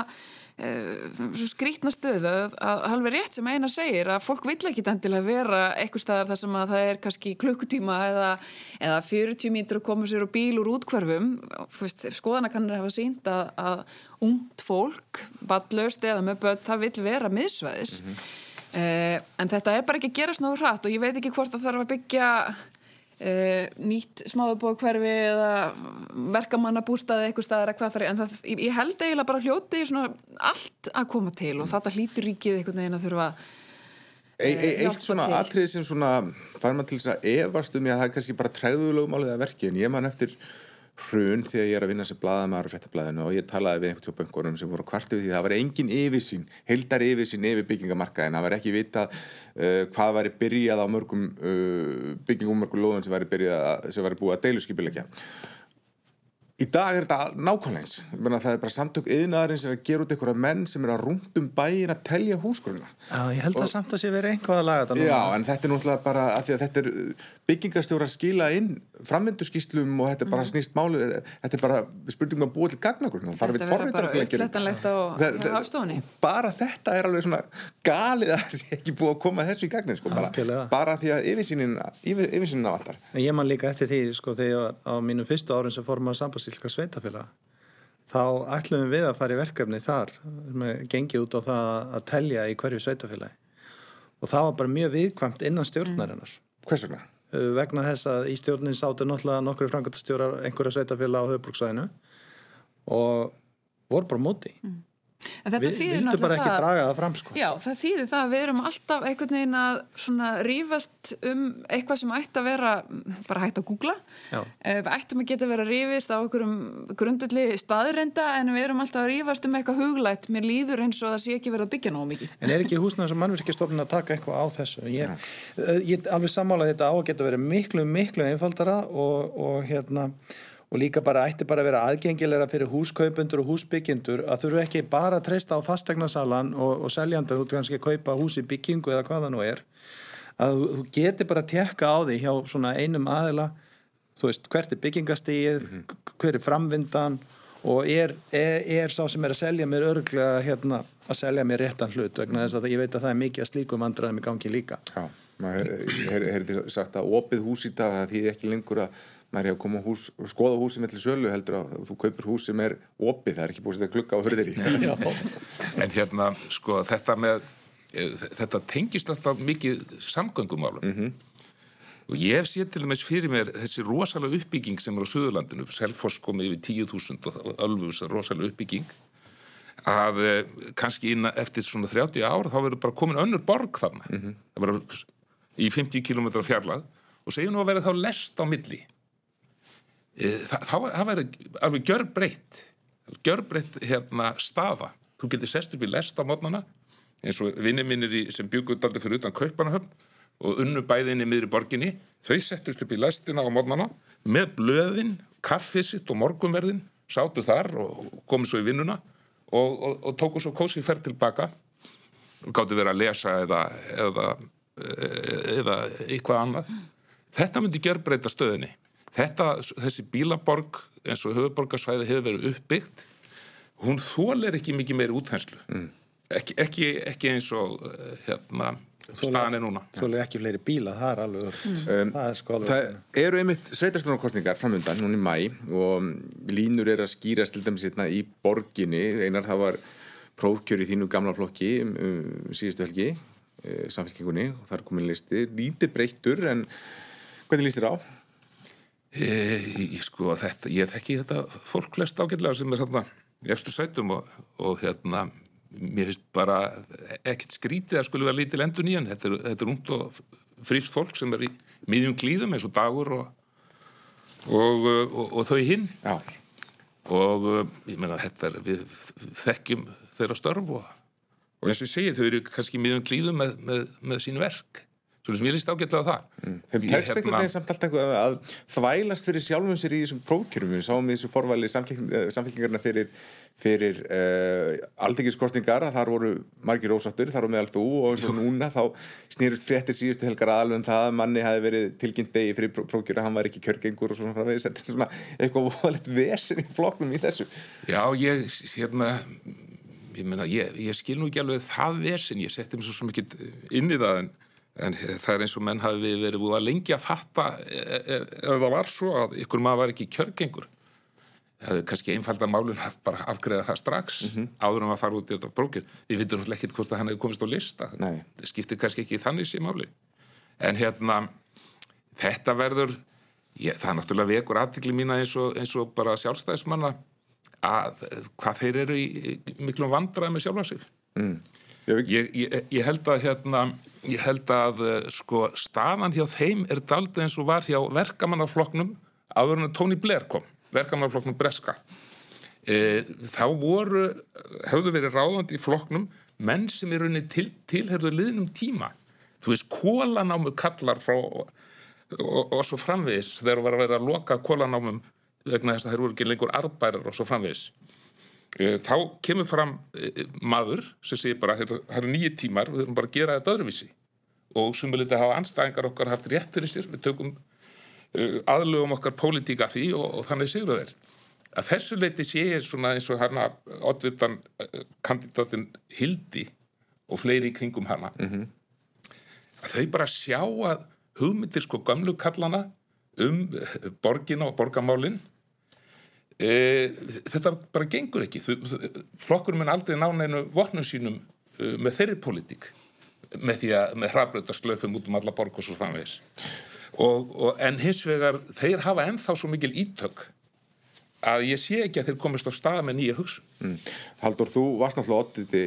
uh, svo skrítna stöðu að, halveg rétt sem eina segir að fólk vill ekki endilega vera eitthvað staðar þar sem að það er kannski klukkutíma eða, eða 40 mítur að koma sér og bíl úr útkvarfum skoðana kannur hafa sínt að, að ungt fólk, vallust eða með börn, það vill vera miðsvæðis. Mm -hmm. uh, en þetta er bara ekki að gerast náður hratt og ég veit ekki hvort það þarf að byggja Uh, nýtt smáðubókverfi eða verkamannabústaði eitthvað staðar eða hvað það er en það, ég held eiginlega bara hljóti allt að koma til og þetta hlýtur ríkið einhvern veginn að þurfa e e Eitt svona atrið sem svona fær maður til að efast um ég að það er kannski bara træðulegum álið að verki en ég man eftir hrun þegar ég er að vinna sem bladamæður á frettablaðinu og ég talaði við einhvern tjópa sem voru kvartu við því það var engin yfirsýn heldar yfirsýn yfir byggingamarkaðin það var ekki vita uh, hvað væri byrjað á mörgum uh, byggingum mörgum lóðun sem væri, byrjað, sem væri búið að deiluskipilegja Í dag er þetta nákvæmlega eins. Það er bara samtök yðnaðarins sem er að gera út einhverja menn sem er að rúnd um bæin að telja húsgrunna. Já, ég held og, að samt að sé verið einhvað að laga þetta núna. Já, en þetta er náttúrulega bara að því að þetta er byggingarstjóra að skila inn framvinduskíslum og þetta er bara mhm. snýst málu þetta er bara spurningum að búa til gagnagrunna þetta er bara upplættanlegt á hafstofunni bara þetta er alveg svona galið að það sé ekki búið að koma þessu í gagnin sko, bara, bara því að yfirsýnin vantar Ég sambandsilka sveitafélag þá ætlum við að fara í verkefni þar gengið út á það að telja í hverju sveitafélagi og það var bara mjög viðkvæmt innan stjórnarinnar Hvers vegna? Uh, vegna þess að í stjórnin sáttu náttúrulega nokkru frangatastjórar einhverja sveitafélag á höfbruksvæðinu og voru bara móti mm. Við vildu bara ekki það, draga það fram sko. Já, það þýðir það að við erum alltaf einhvern veginn að svona rífast um eitthvað sem ætti að vera bara hægt að googla. Eh, við ættum að geta verið að rífist á einhverjum grundulli staðrenda en við erum alltaf að rífast um eitthvað huglætt mér líður eins og það sé ekki verið að byggja ná mikið. En er ekki húsnaðar sem mannverkistofnun að taka eitthvað á þessu? Ég, ég alveg sammála þetta á að geta verið miklu, miklu einfaldara og, og hérna og líka bara ætti bara að vera aðgengilega fyrir húskaupundur og húsbyggindur að þurfu ekki bara að treysta á fastegnasalan og, og seljandar út kannski að kaupa hús í byggingu eða hvað það nú er að þú geti bara að tekka á því hjá svona einum aðila þú veist hvert er byggingastíð mm -hmm. hver er framvindan og er, er, er sá sem er að selja mér örglega hérna, að selja mér réttan hlut vegna þess að ég veit að það er mikið að slíkum vandraðum í gangi líka Já, maður hefur sagt að opið hús í dag það þýðir ekki lengur að maður er að koma hús, skoða hús sem er til sölu heldur að þú kaupir hús sem er opið, það er ekki búin að glukka á hörðir í En hérna, sko, þetta með e, þetta tengist alltaf mikið samgöngumálum mm -hmm. Og ég hef séð til dæmis fyrir mér þessi rosalega uppbygging sem er á Suðurlandinu, Selfoss komið yfir 10.000 og Ölfus er rosalega uppbygging, að eh, kannski inn eftir svona 30 ár þá verður bara komin önnur borg þarna. Það verður í 50 km fjarlag og segjum nú að verða þá lest á milli. Eh, þá verður alveg gjörbreytt, gjörbreytt hérna staða. Þú getur sest upp í lest á mótnana eins og vinni mínir í, sem byggur daldi fyrir utan Kaupanahöfn og unnu bæðinni miður í borginni, þau settust upp í lestina á mótnana með blöðin, kaffið sitt og morgunverðin, sátu þar og komu svo í vinnuna og, og, og tóku svo kósi ferð tilbaka gáttu verið að lesa eða, eða, eða eitthvað annað. Þetta myndi gjörbreyta stöðinni. Þetta, þessi bílaborg eins og höfuborgarsvæði hefur verið uppbyggt, hún þólir ekki mikið meiri útþenslu. Mm. Ekki, ekki, ekki eins og eh, hérna, staðan er núna. Er ekki fleiri bíla, það er alveg örugt. það er sko alveg Það eru einmitt sveitarstjórnarkostningar framöndan núna í mæ og línur er að skýrast til dæmis hérna í borginni einar það var prófkjör í þínu gamla flokki um, um, síðustu helgi e, samfélkingunni og það er komin listi lítið breyttur en hvernig líst þér á? E, ég, sko, þetta, ég þekki þetta fólk flest ágætlega sem er hérna í eftir sætum og, og hérna mér finnst bara ekkert skrítið að skulle vera lítið lendur nýjan þetta er, þetta er ungt og fríft fólk sem er í miðjum klíðum eins og dagur og, og, og, þau hinn. Já, og uh, ég meina þetta er við þekkjum þeirra störf og, eins og ég segi þau eru kannski í miðjum klíðum með, með, með sín verk svo sem ég líst ágætlega á það. Þeim Ég, tekst hérna- einhvern veginn samt alltaf eitthvað að þvælast fyrir sjálfum sér í þessum prófkjörum. Við sáum í þessu forvali samfélkingarna fyrir, fyrir uh, aldingiskostningar að þar voru margir ósáttur, þar var meðal þú og eins og núna þá snýrust fréttir síðustu helgar aðalveg um það að manni hafi verið tilkynnt degi fyrir prófkjöru að hann var ekki kjörgengur og svona framvegis, þetta er svona eitthvað volið vesen í flokknum í þessu. Já, ég, hérna, ég meina, ég, ég skil nú ekki alveg það vesin, ég setti mér svo ekki inn í það en, en það er eins og menn hafi verið búið að lengi að fatta e- e- ef það var svo að ykkur maður var ekki kjörgengur. Það hefur kannski einfalda málun að bara afgreða það strax áður en að fara út í þetta brókir. Við veitum náttúrulega ekkert hvort að hann hefur komist á lista. Nei. Það skiptir kannski ekki þannig sér máli. En hérna, þetta verður, ég, það er náttúrulega vekur aðtikli mína eins og, eins og bara sjálfstæðismanna að eh, hvað þeir eru í, í miklum vandraði með sjálfa sig. Ég, Ég, ég, held að hérna, ég held að eh, sko staðan hjá þeim er daldið eins og var hjá verkamannaflokknum áður en Tony Blair kom, verkamannaflokknum Breska. E, þá voru, höfðu verið ráðandi í flokknum menn sem er rauninni til, tilherðu liðnum tíma. Þú veist, kólanámu kallar frá og, og, og svo framvegis þegar var að vera að loka kólanámum vegna þess að þeir voru ekki lengur arbærar og svo framvegis. Eh, þá kemur fram eh, maður sem segir bara "Heyrðu, það eru nýju tímar við þurfum bara að gera þetta öðruvísi. Og sumulítið hafa anstæðingar okkar haft rétt fyrir sér. Við tökum uh, aðlögum okkar pólitíka því og, og þannig sigru þeir. Að þessu leiti sé ég svona eins og hana oddvitan uh, kandidatin Hildi og fleiri í kringum hana. Að þau bara sjá að hugmyndir sko gamlu kallana um eh, borgina og borgamálin e, þetta bara gengur ekki. Flokkur mun aldrei ná neinu vopnum sínum uh, með þeirri pólitík með því að með hrabröta slöfum út um alla borg og svo og, en hins vegar þeir hafa ennþá svo mikil ítök að ég sé ekki að þeir komist á stað með nýja hugsun. Mm. Haldur, þú varst náttúrulega odditi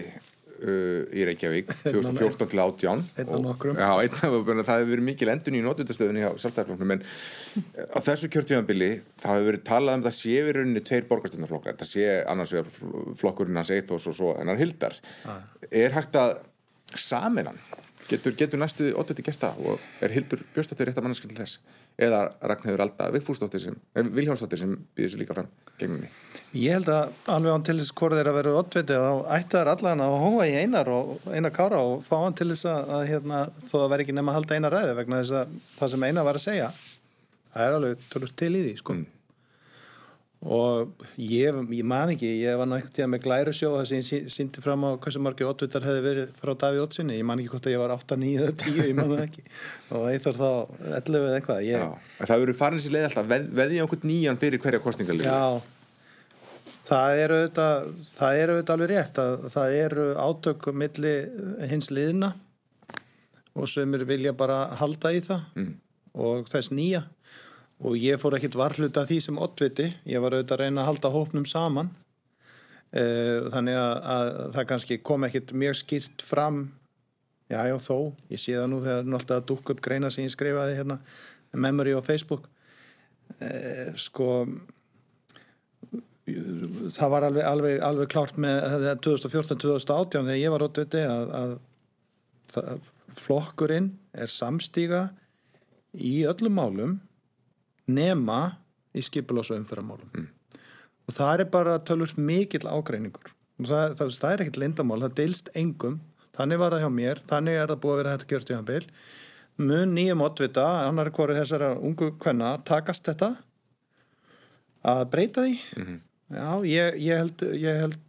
uh, í Reykjavík 2014 til 18 Einn af nokkrum, það hefur verið mikil endun í notutastöðunni hjá sjálfstæðarflokknum en á þessu kjörtíðanbili það hefur verið talað um það sé við rauninni tveir borgarstjórnarflokkar, þetta sé annars vegar flokkurinn hans Eithos og svo hennar Hildar. Er hægt að saminan, getur, getur næstu odditi gert það? Og er Hildur Björnstóttir rétt að mannskil til þess? Eða Ragnhildur Alda Vigfúsdóttir sem, Vilhjálmsdóttir sem býður svo líka fram gegnumni Ég held að alveg án til þess hvort þeir að vera oddviti þá ætti þær allan að hóa í einar og einar kára og fá hann til þess að, að hérna, þó það veri ekki nema að halda einar ræði vegna þess að það sem einar var að segja það er alveg tölur til í því sko. Og ég, ég man ekki ég var ná einhvern tíðan með glæru sjó þess að ég sí- sýndi fram á hversu margir oddvitar hefði verið frá Daví Ottsinni, ég man ekki hvort að ég var 8, 9 eða 10, ég man það ekki. Og eitthvað þá 11 eða eitthvað ég, það verður farin sér leið alltaf. Veð, veðja einhvern nýjan fyrir hverja kostningalið Já, það eru auðvitað, það eru auðvitað alveg rétt að það eru átök milli hins liðna og sömur vilja bara halda í það mm. og þess nýja og ég fór ekkit varhluta því sem oddviti, ég var auðvitað að reyna að halda hópnum saman. Uh, þannig að, að það kannski kom ekkit mjög skýrt fram. Já já þó, ég sé það nú þegar að dúk upp greina sem ég skrifaði hérna memory á Facebook. Uh, sko það var alveg, alveg, alveg klárt með 2014-2018 þegar ég var oddviti að, að það, flokkurinn er samstíga í öllum málum nema í skipilás og umfyrramálum mm. og það er bara tölvur mikill ágreiningur. Það, það, það er ekkert lindamál, það deilst engum. Þannig var það hjá mér, þannig er það búið að vera hægt gjört í hann bil mun nýjum oddvita, annar hverju þessara ungu kvenna takast þetta? Að breyta því? Mm -hmm. já, ég, ég, held, ég, held,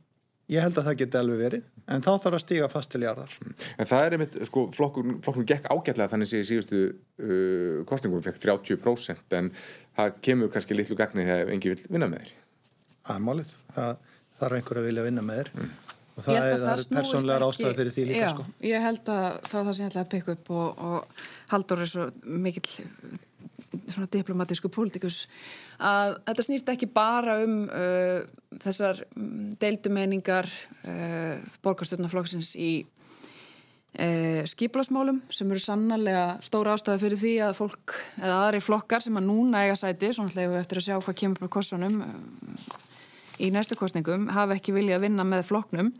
ég held að það geti alveg verið en þá þarf að stíga fast til jarðar En það er einmitt, sko, flokkun, flokkun gekk ágætlega þannig að síðustu uh, kostningum fekk 30% en það kemur kannski litlu gagni þegar engi vil vinna með þér Það er málið, það þarf einhver að vilja vinna með þér mm. og það er, er persónlega ástæði fyrir því líka Já, sko. ég held að það er það sem ég ætla að peka upp og, og Haldur er svo mikill svona diplomatísku pólitíkus að þetta snýst ekki bara um uh, þessar deildumeningar uh, borgarstjórnarflokksins í uh, skiplásmálum sem eru sannarlega stóra ástæði fyrir því að fólk eða aðri flokkar sem að núna eiga sæti, svona hlegu eftir að sjá hvað kemur på kossunum uh, í næstu kostningum, hafa ekki vilja að vinna með flokknum.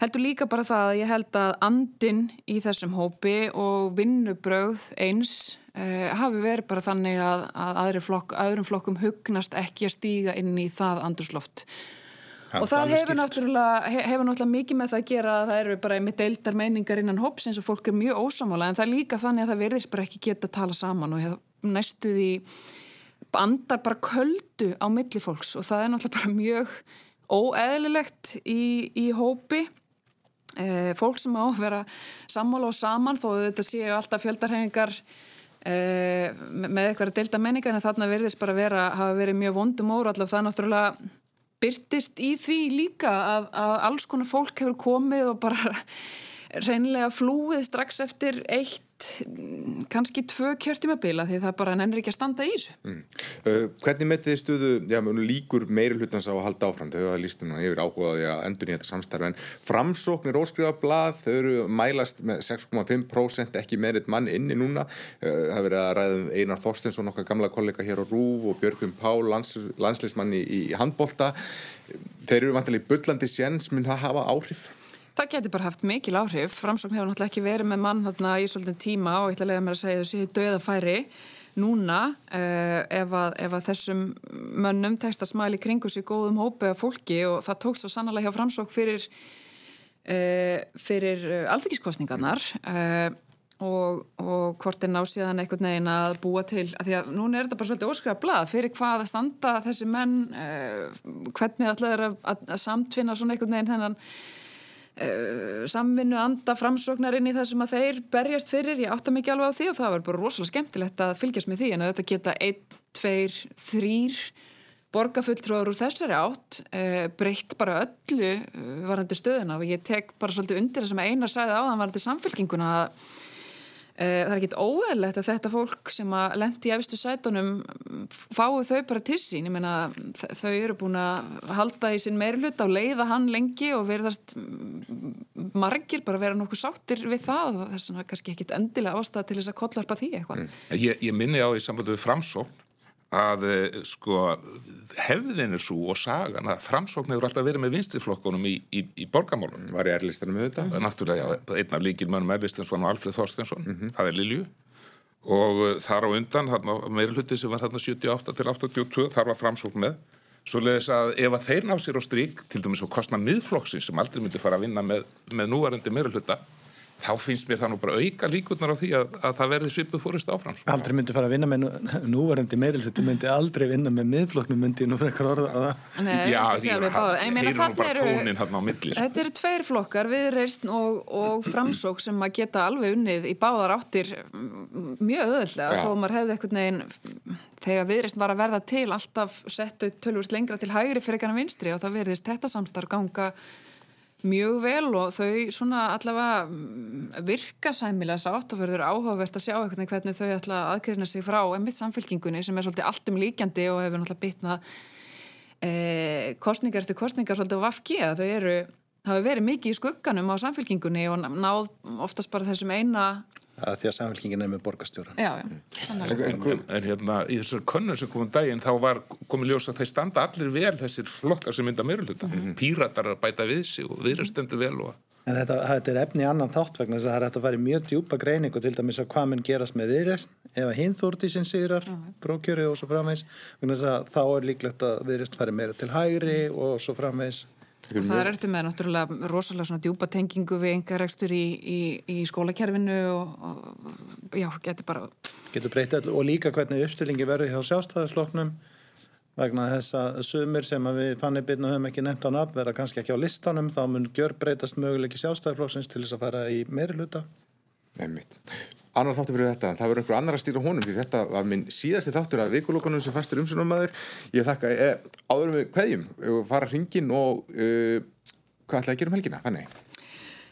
Heldur líka bara það að ég held að andin í þessum hópi og vinnubröð eins uh, hafi verið bara þannig að, að flokk, öðrum flokkum hugnast ekki að stíga inn í það andurslóft og það hefur náttúrulega, hefur náttúrulega mikið með það að gera að það eru bara með deildar meiningar innan hóps eins og fólk er mjög ósamála en það er líka þannig að það verðist bara ekki geta að tala saman og næstu því bandar bara köldu á milli fólks og það er náttúrulega bara mjög óeðlilegt í, í hópi. E, fólk sem á að vera sammála og saman þó þetta séu alltaf fjöldarhefingar með eitthvað að delta menningar en þarna verðist bara vera, hafa verið mjög vondum óra allavega það náttúrulega byrtist í því líka að, að alls konar fólk hefur komið og bara reynilega flúið strax eftir eitt kannski tvö kjörtímabila því það bara nennir ekki að standa í þessu. Mm. uh, Hvernig metið þið stuðu já, líkur meiri hlutans á að halda áfram? Þau hafa líst núna yfir áhugaði að endur í þetta samstarf en framsóknir óskrifa blað þau eru mælast með 6,5% ekki meiritt mann inni núna. Uh, það verið að ræða um Einar Þorstensson okkar gamla kollega hér á Rúf og Björgvin Pál lands, landsleismann í, í handbolta. Þeir eru vantilega í byllandi séns. Mun það hafa áhrif? Það getur bara haft mikil áhrif. Framsókn hefur náttúrulega ekki verið með mann þarna í svolítið tíma og ég ætla að lega mér að segja þessi döðafæri núna uh, ef, að, ef að þessum mönnum tekst að smæli kringu sig góðum hópi af fólki og það tókst svo sannlega hjá Framsókn fyrir, uh, fyrir uh, alþyggiskostningarnar og, og hvort er ná síðan einhvern veginn að búa til að því að núna er þetta bara svolítið óskræða blað fyrir hvað að standa þessi menn hvernig allir að, að samtvinna svona einhvern veginn þennan uh, samvinnu anda framsóknarinn í það sem að þeir berjast fyrir, ég átta mikið alveg á því og það var bara rosalega skemmtilegt að fylgjast með því en þetta geta einn, tveir, þrýr borgarfulltrúar úr þessari átt uh, breytt bara öllu uh, varandi stöðuna. Og ég tek bara svolítið undir það sem einar sagði á þann varandi samfélkinguna að Eh, það er ekkit óeðlegt að þetta fólk sem að lendi í efstu sætunum fái þau bara til sín. Ég meina þau eru búin að halda í sinn meirlut á leiða hann lengi og verðast margir bara vera nokkuð sáttir við það og það er svona kannski ekkit endilega ástæða til þess að kollarpa því eitthvað. Mm. Ég, ég minni á í sambandi við framsókn að eh, sko hefðin er svo og sagan að framsókn hefur alltaf verið með vinstiflokkunum í, í, í borgamálunum. Var í erlistanum með þetta? Náttúrulega, já, einn af líkilmönnum erlistans var nú Alfred Þorstensson, mm -hmm. það er Lilju og eh, þar á undan, meira hluti sem var hérna 78 til 82, þar var framsókn með svo leiðis að ef að þeir ná sér á strík, til dæmis á kostna miðflokksins sem aldrei myndi fara að vinna með, með núvarendi meira hluta þá finnst mér það nú bara auka líkurnar á því að, að það verði svipuð fórist áfram sko. Aldrei myndi fara að vinna með núvarendi meirilhutti myndi aldrei vinna með miðflokknum myndi nú eitthvað orða að Nei, Já, því að heyrir nú bara tónin hann á milli sko. Þetta eru tveir flokkar, viðreist og, og framsók sem að geta alveg unnið í báðar áttir mjög öðvöldlega þó maður hefði eitthvað neginn þegar viðreist var að verða til alltaf settu tölvurt lengra til hægri fyrir mjög vel og þau svona allavega mm, virka sæmilega sátt og verður áhugavert að sjá hvernig þau ætla að aðgrina sig frá emitt samfélkingunni sem er svolítið allt um líkjandi og hefur náttúrulega bitnað e, kostningar eftir kostningar svolítið á vafki að þau eru það hefur verið mikið í skugganum á samfélkingunni og náð oftast bara þessum eina Er því að samfélkingin er með borgastjóra. Já, já. En, en, hérna, í þessar könnum sem komum daginn, þá var komið ljós að þeir standa allir vel þessir flokkar sem mynda meiruluta. Mm -hmm. Píratar að bæta við sig og viðrastendu vel og... En þetta, þetta er efni annan þátt vegna þess að það er hægt að fara í mjög djúpa greiningu til dæmis að hvað mun gerast með viðrest ef að hinn þórtísinn sigrar, mm -hmm. brókjöru og svo framvegs, vegna þess að þá er líklegt að viðrest fari meira til hægri og svo framvegs Og það er eftir með náttúrulega rosalega svona djúpa tengingu við enga rekstur í, í, í skólakerfinu og, og já, getur bara... Getur breytið og líka hvernig uppstillingi verður hjá sjástæðarsloknum vegna þess að sumir sem að við fannir byrna höfum ekki nefnt á nafn verða kannski ekki á listanum þá mun gjör breytast möguleiki sjástæðarflokksins til þess að fara í meiri luta. Nei mitt annar þáttur fyrir þetta, það verður einhver annar að stýra honum því þetta var minn síðasti þáttur af vikulókunum sem fastur umsunum maður ég þakka, eh, áðurum við hverjum fara hringin og uh, hvað ætlaði að gera um helgina, þannig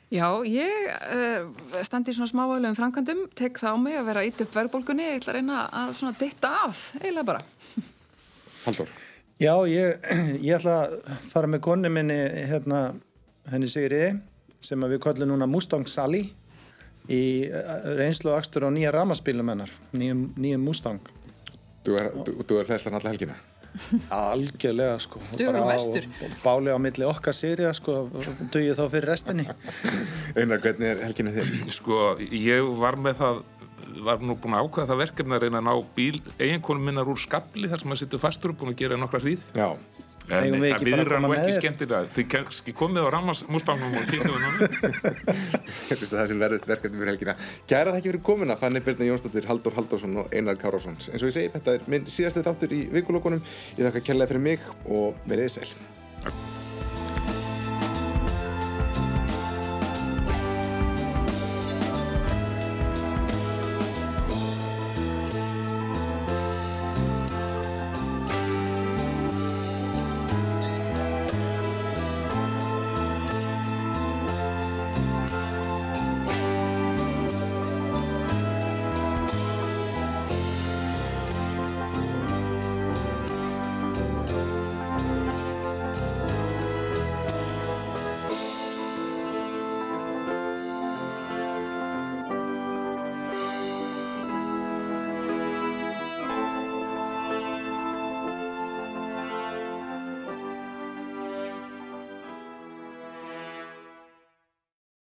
Já, ég uh, standi í svona smávægulegum framkvæmdum, tek það á mig að vera ít upp verðbólgunni, ég ætla að reyna að svona ditta af, eiginlega bara. Haldur Já, ég, ég ætla að fara með konni minni hérna, henni Sigri sem við kollum núna Mustang Sally í eh, reynslu og axtur á nýja ramaspílum hennar, nýjum, nýjum Mustang. Þú er, er hlæslan alla helgina? Algjörlega sko. Dugur og vestur. Báli á milli okkar sýri sko, dugið þá fyrir restinni. Einar, hvernig er helginu þér? Sko, ég var með það var nú búin að ákvæða það verkefni að reyna að ná bíl eiginkonum minnar úr skabli þar sem maður sittur fastur og búin að gera nokkra hríð. Já En það viðra nú ekki skemmtilega. Þið kannski komið á rammasmúsbánum og kýttum við námi. Það sem verður verkefni fyrir helgina. Gæra það ekki verið komina, Fanni Birna Jónsdóttir, Haldur Haldursson og Einar Kárásson. En svo ég segi, þetta er minn síðasti þáttur í vikulókunum. Ég þakka kærlega fyrir mig og verið sæl. Takk.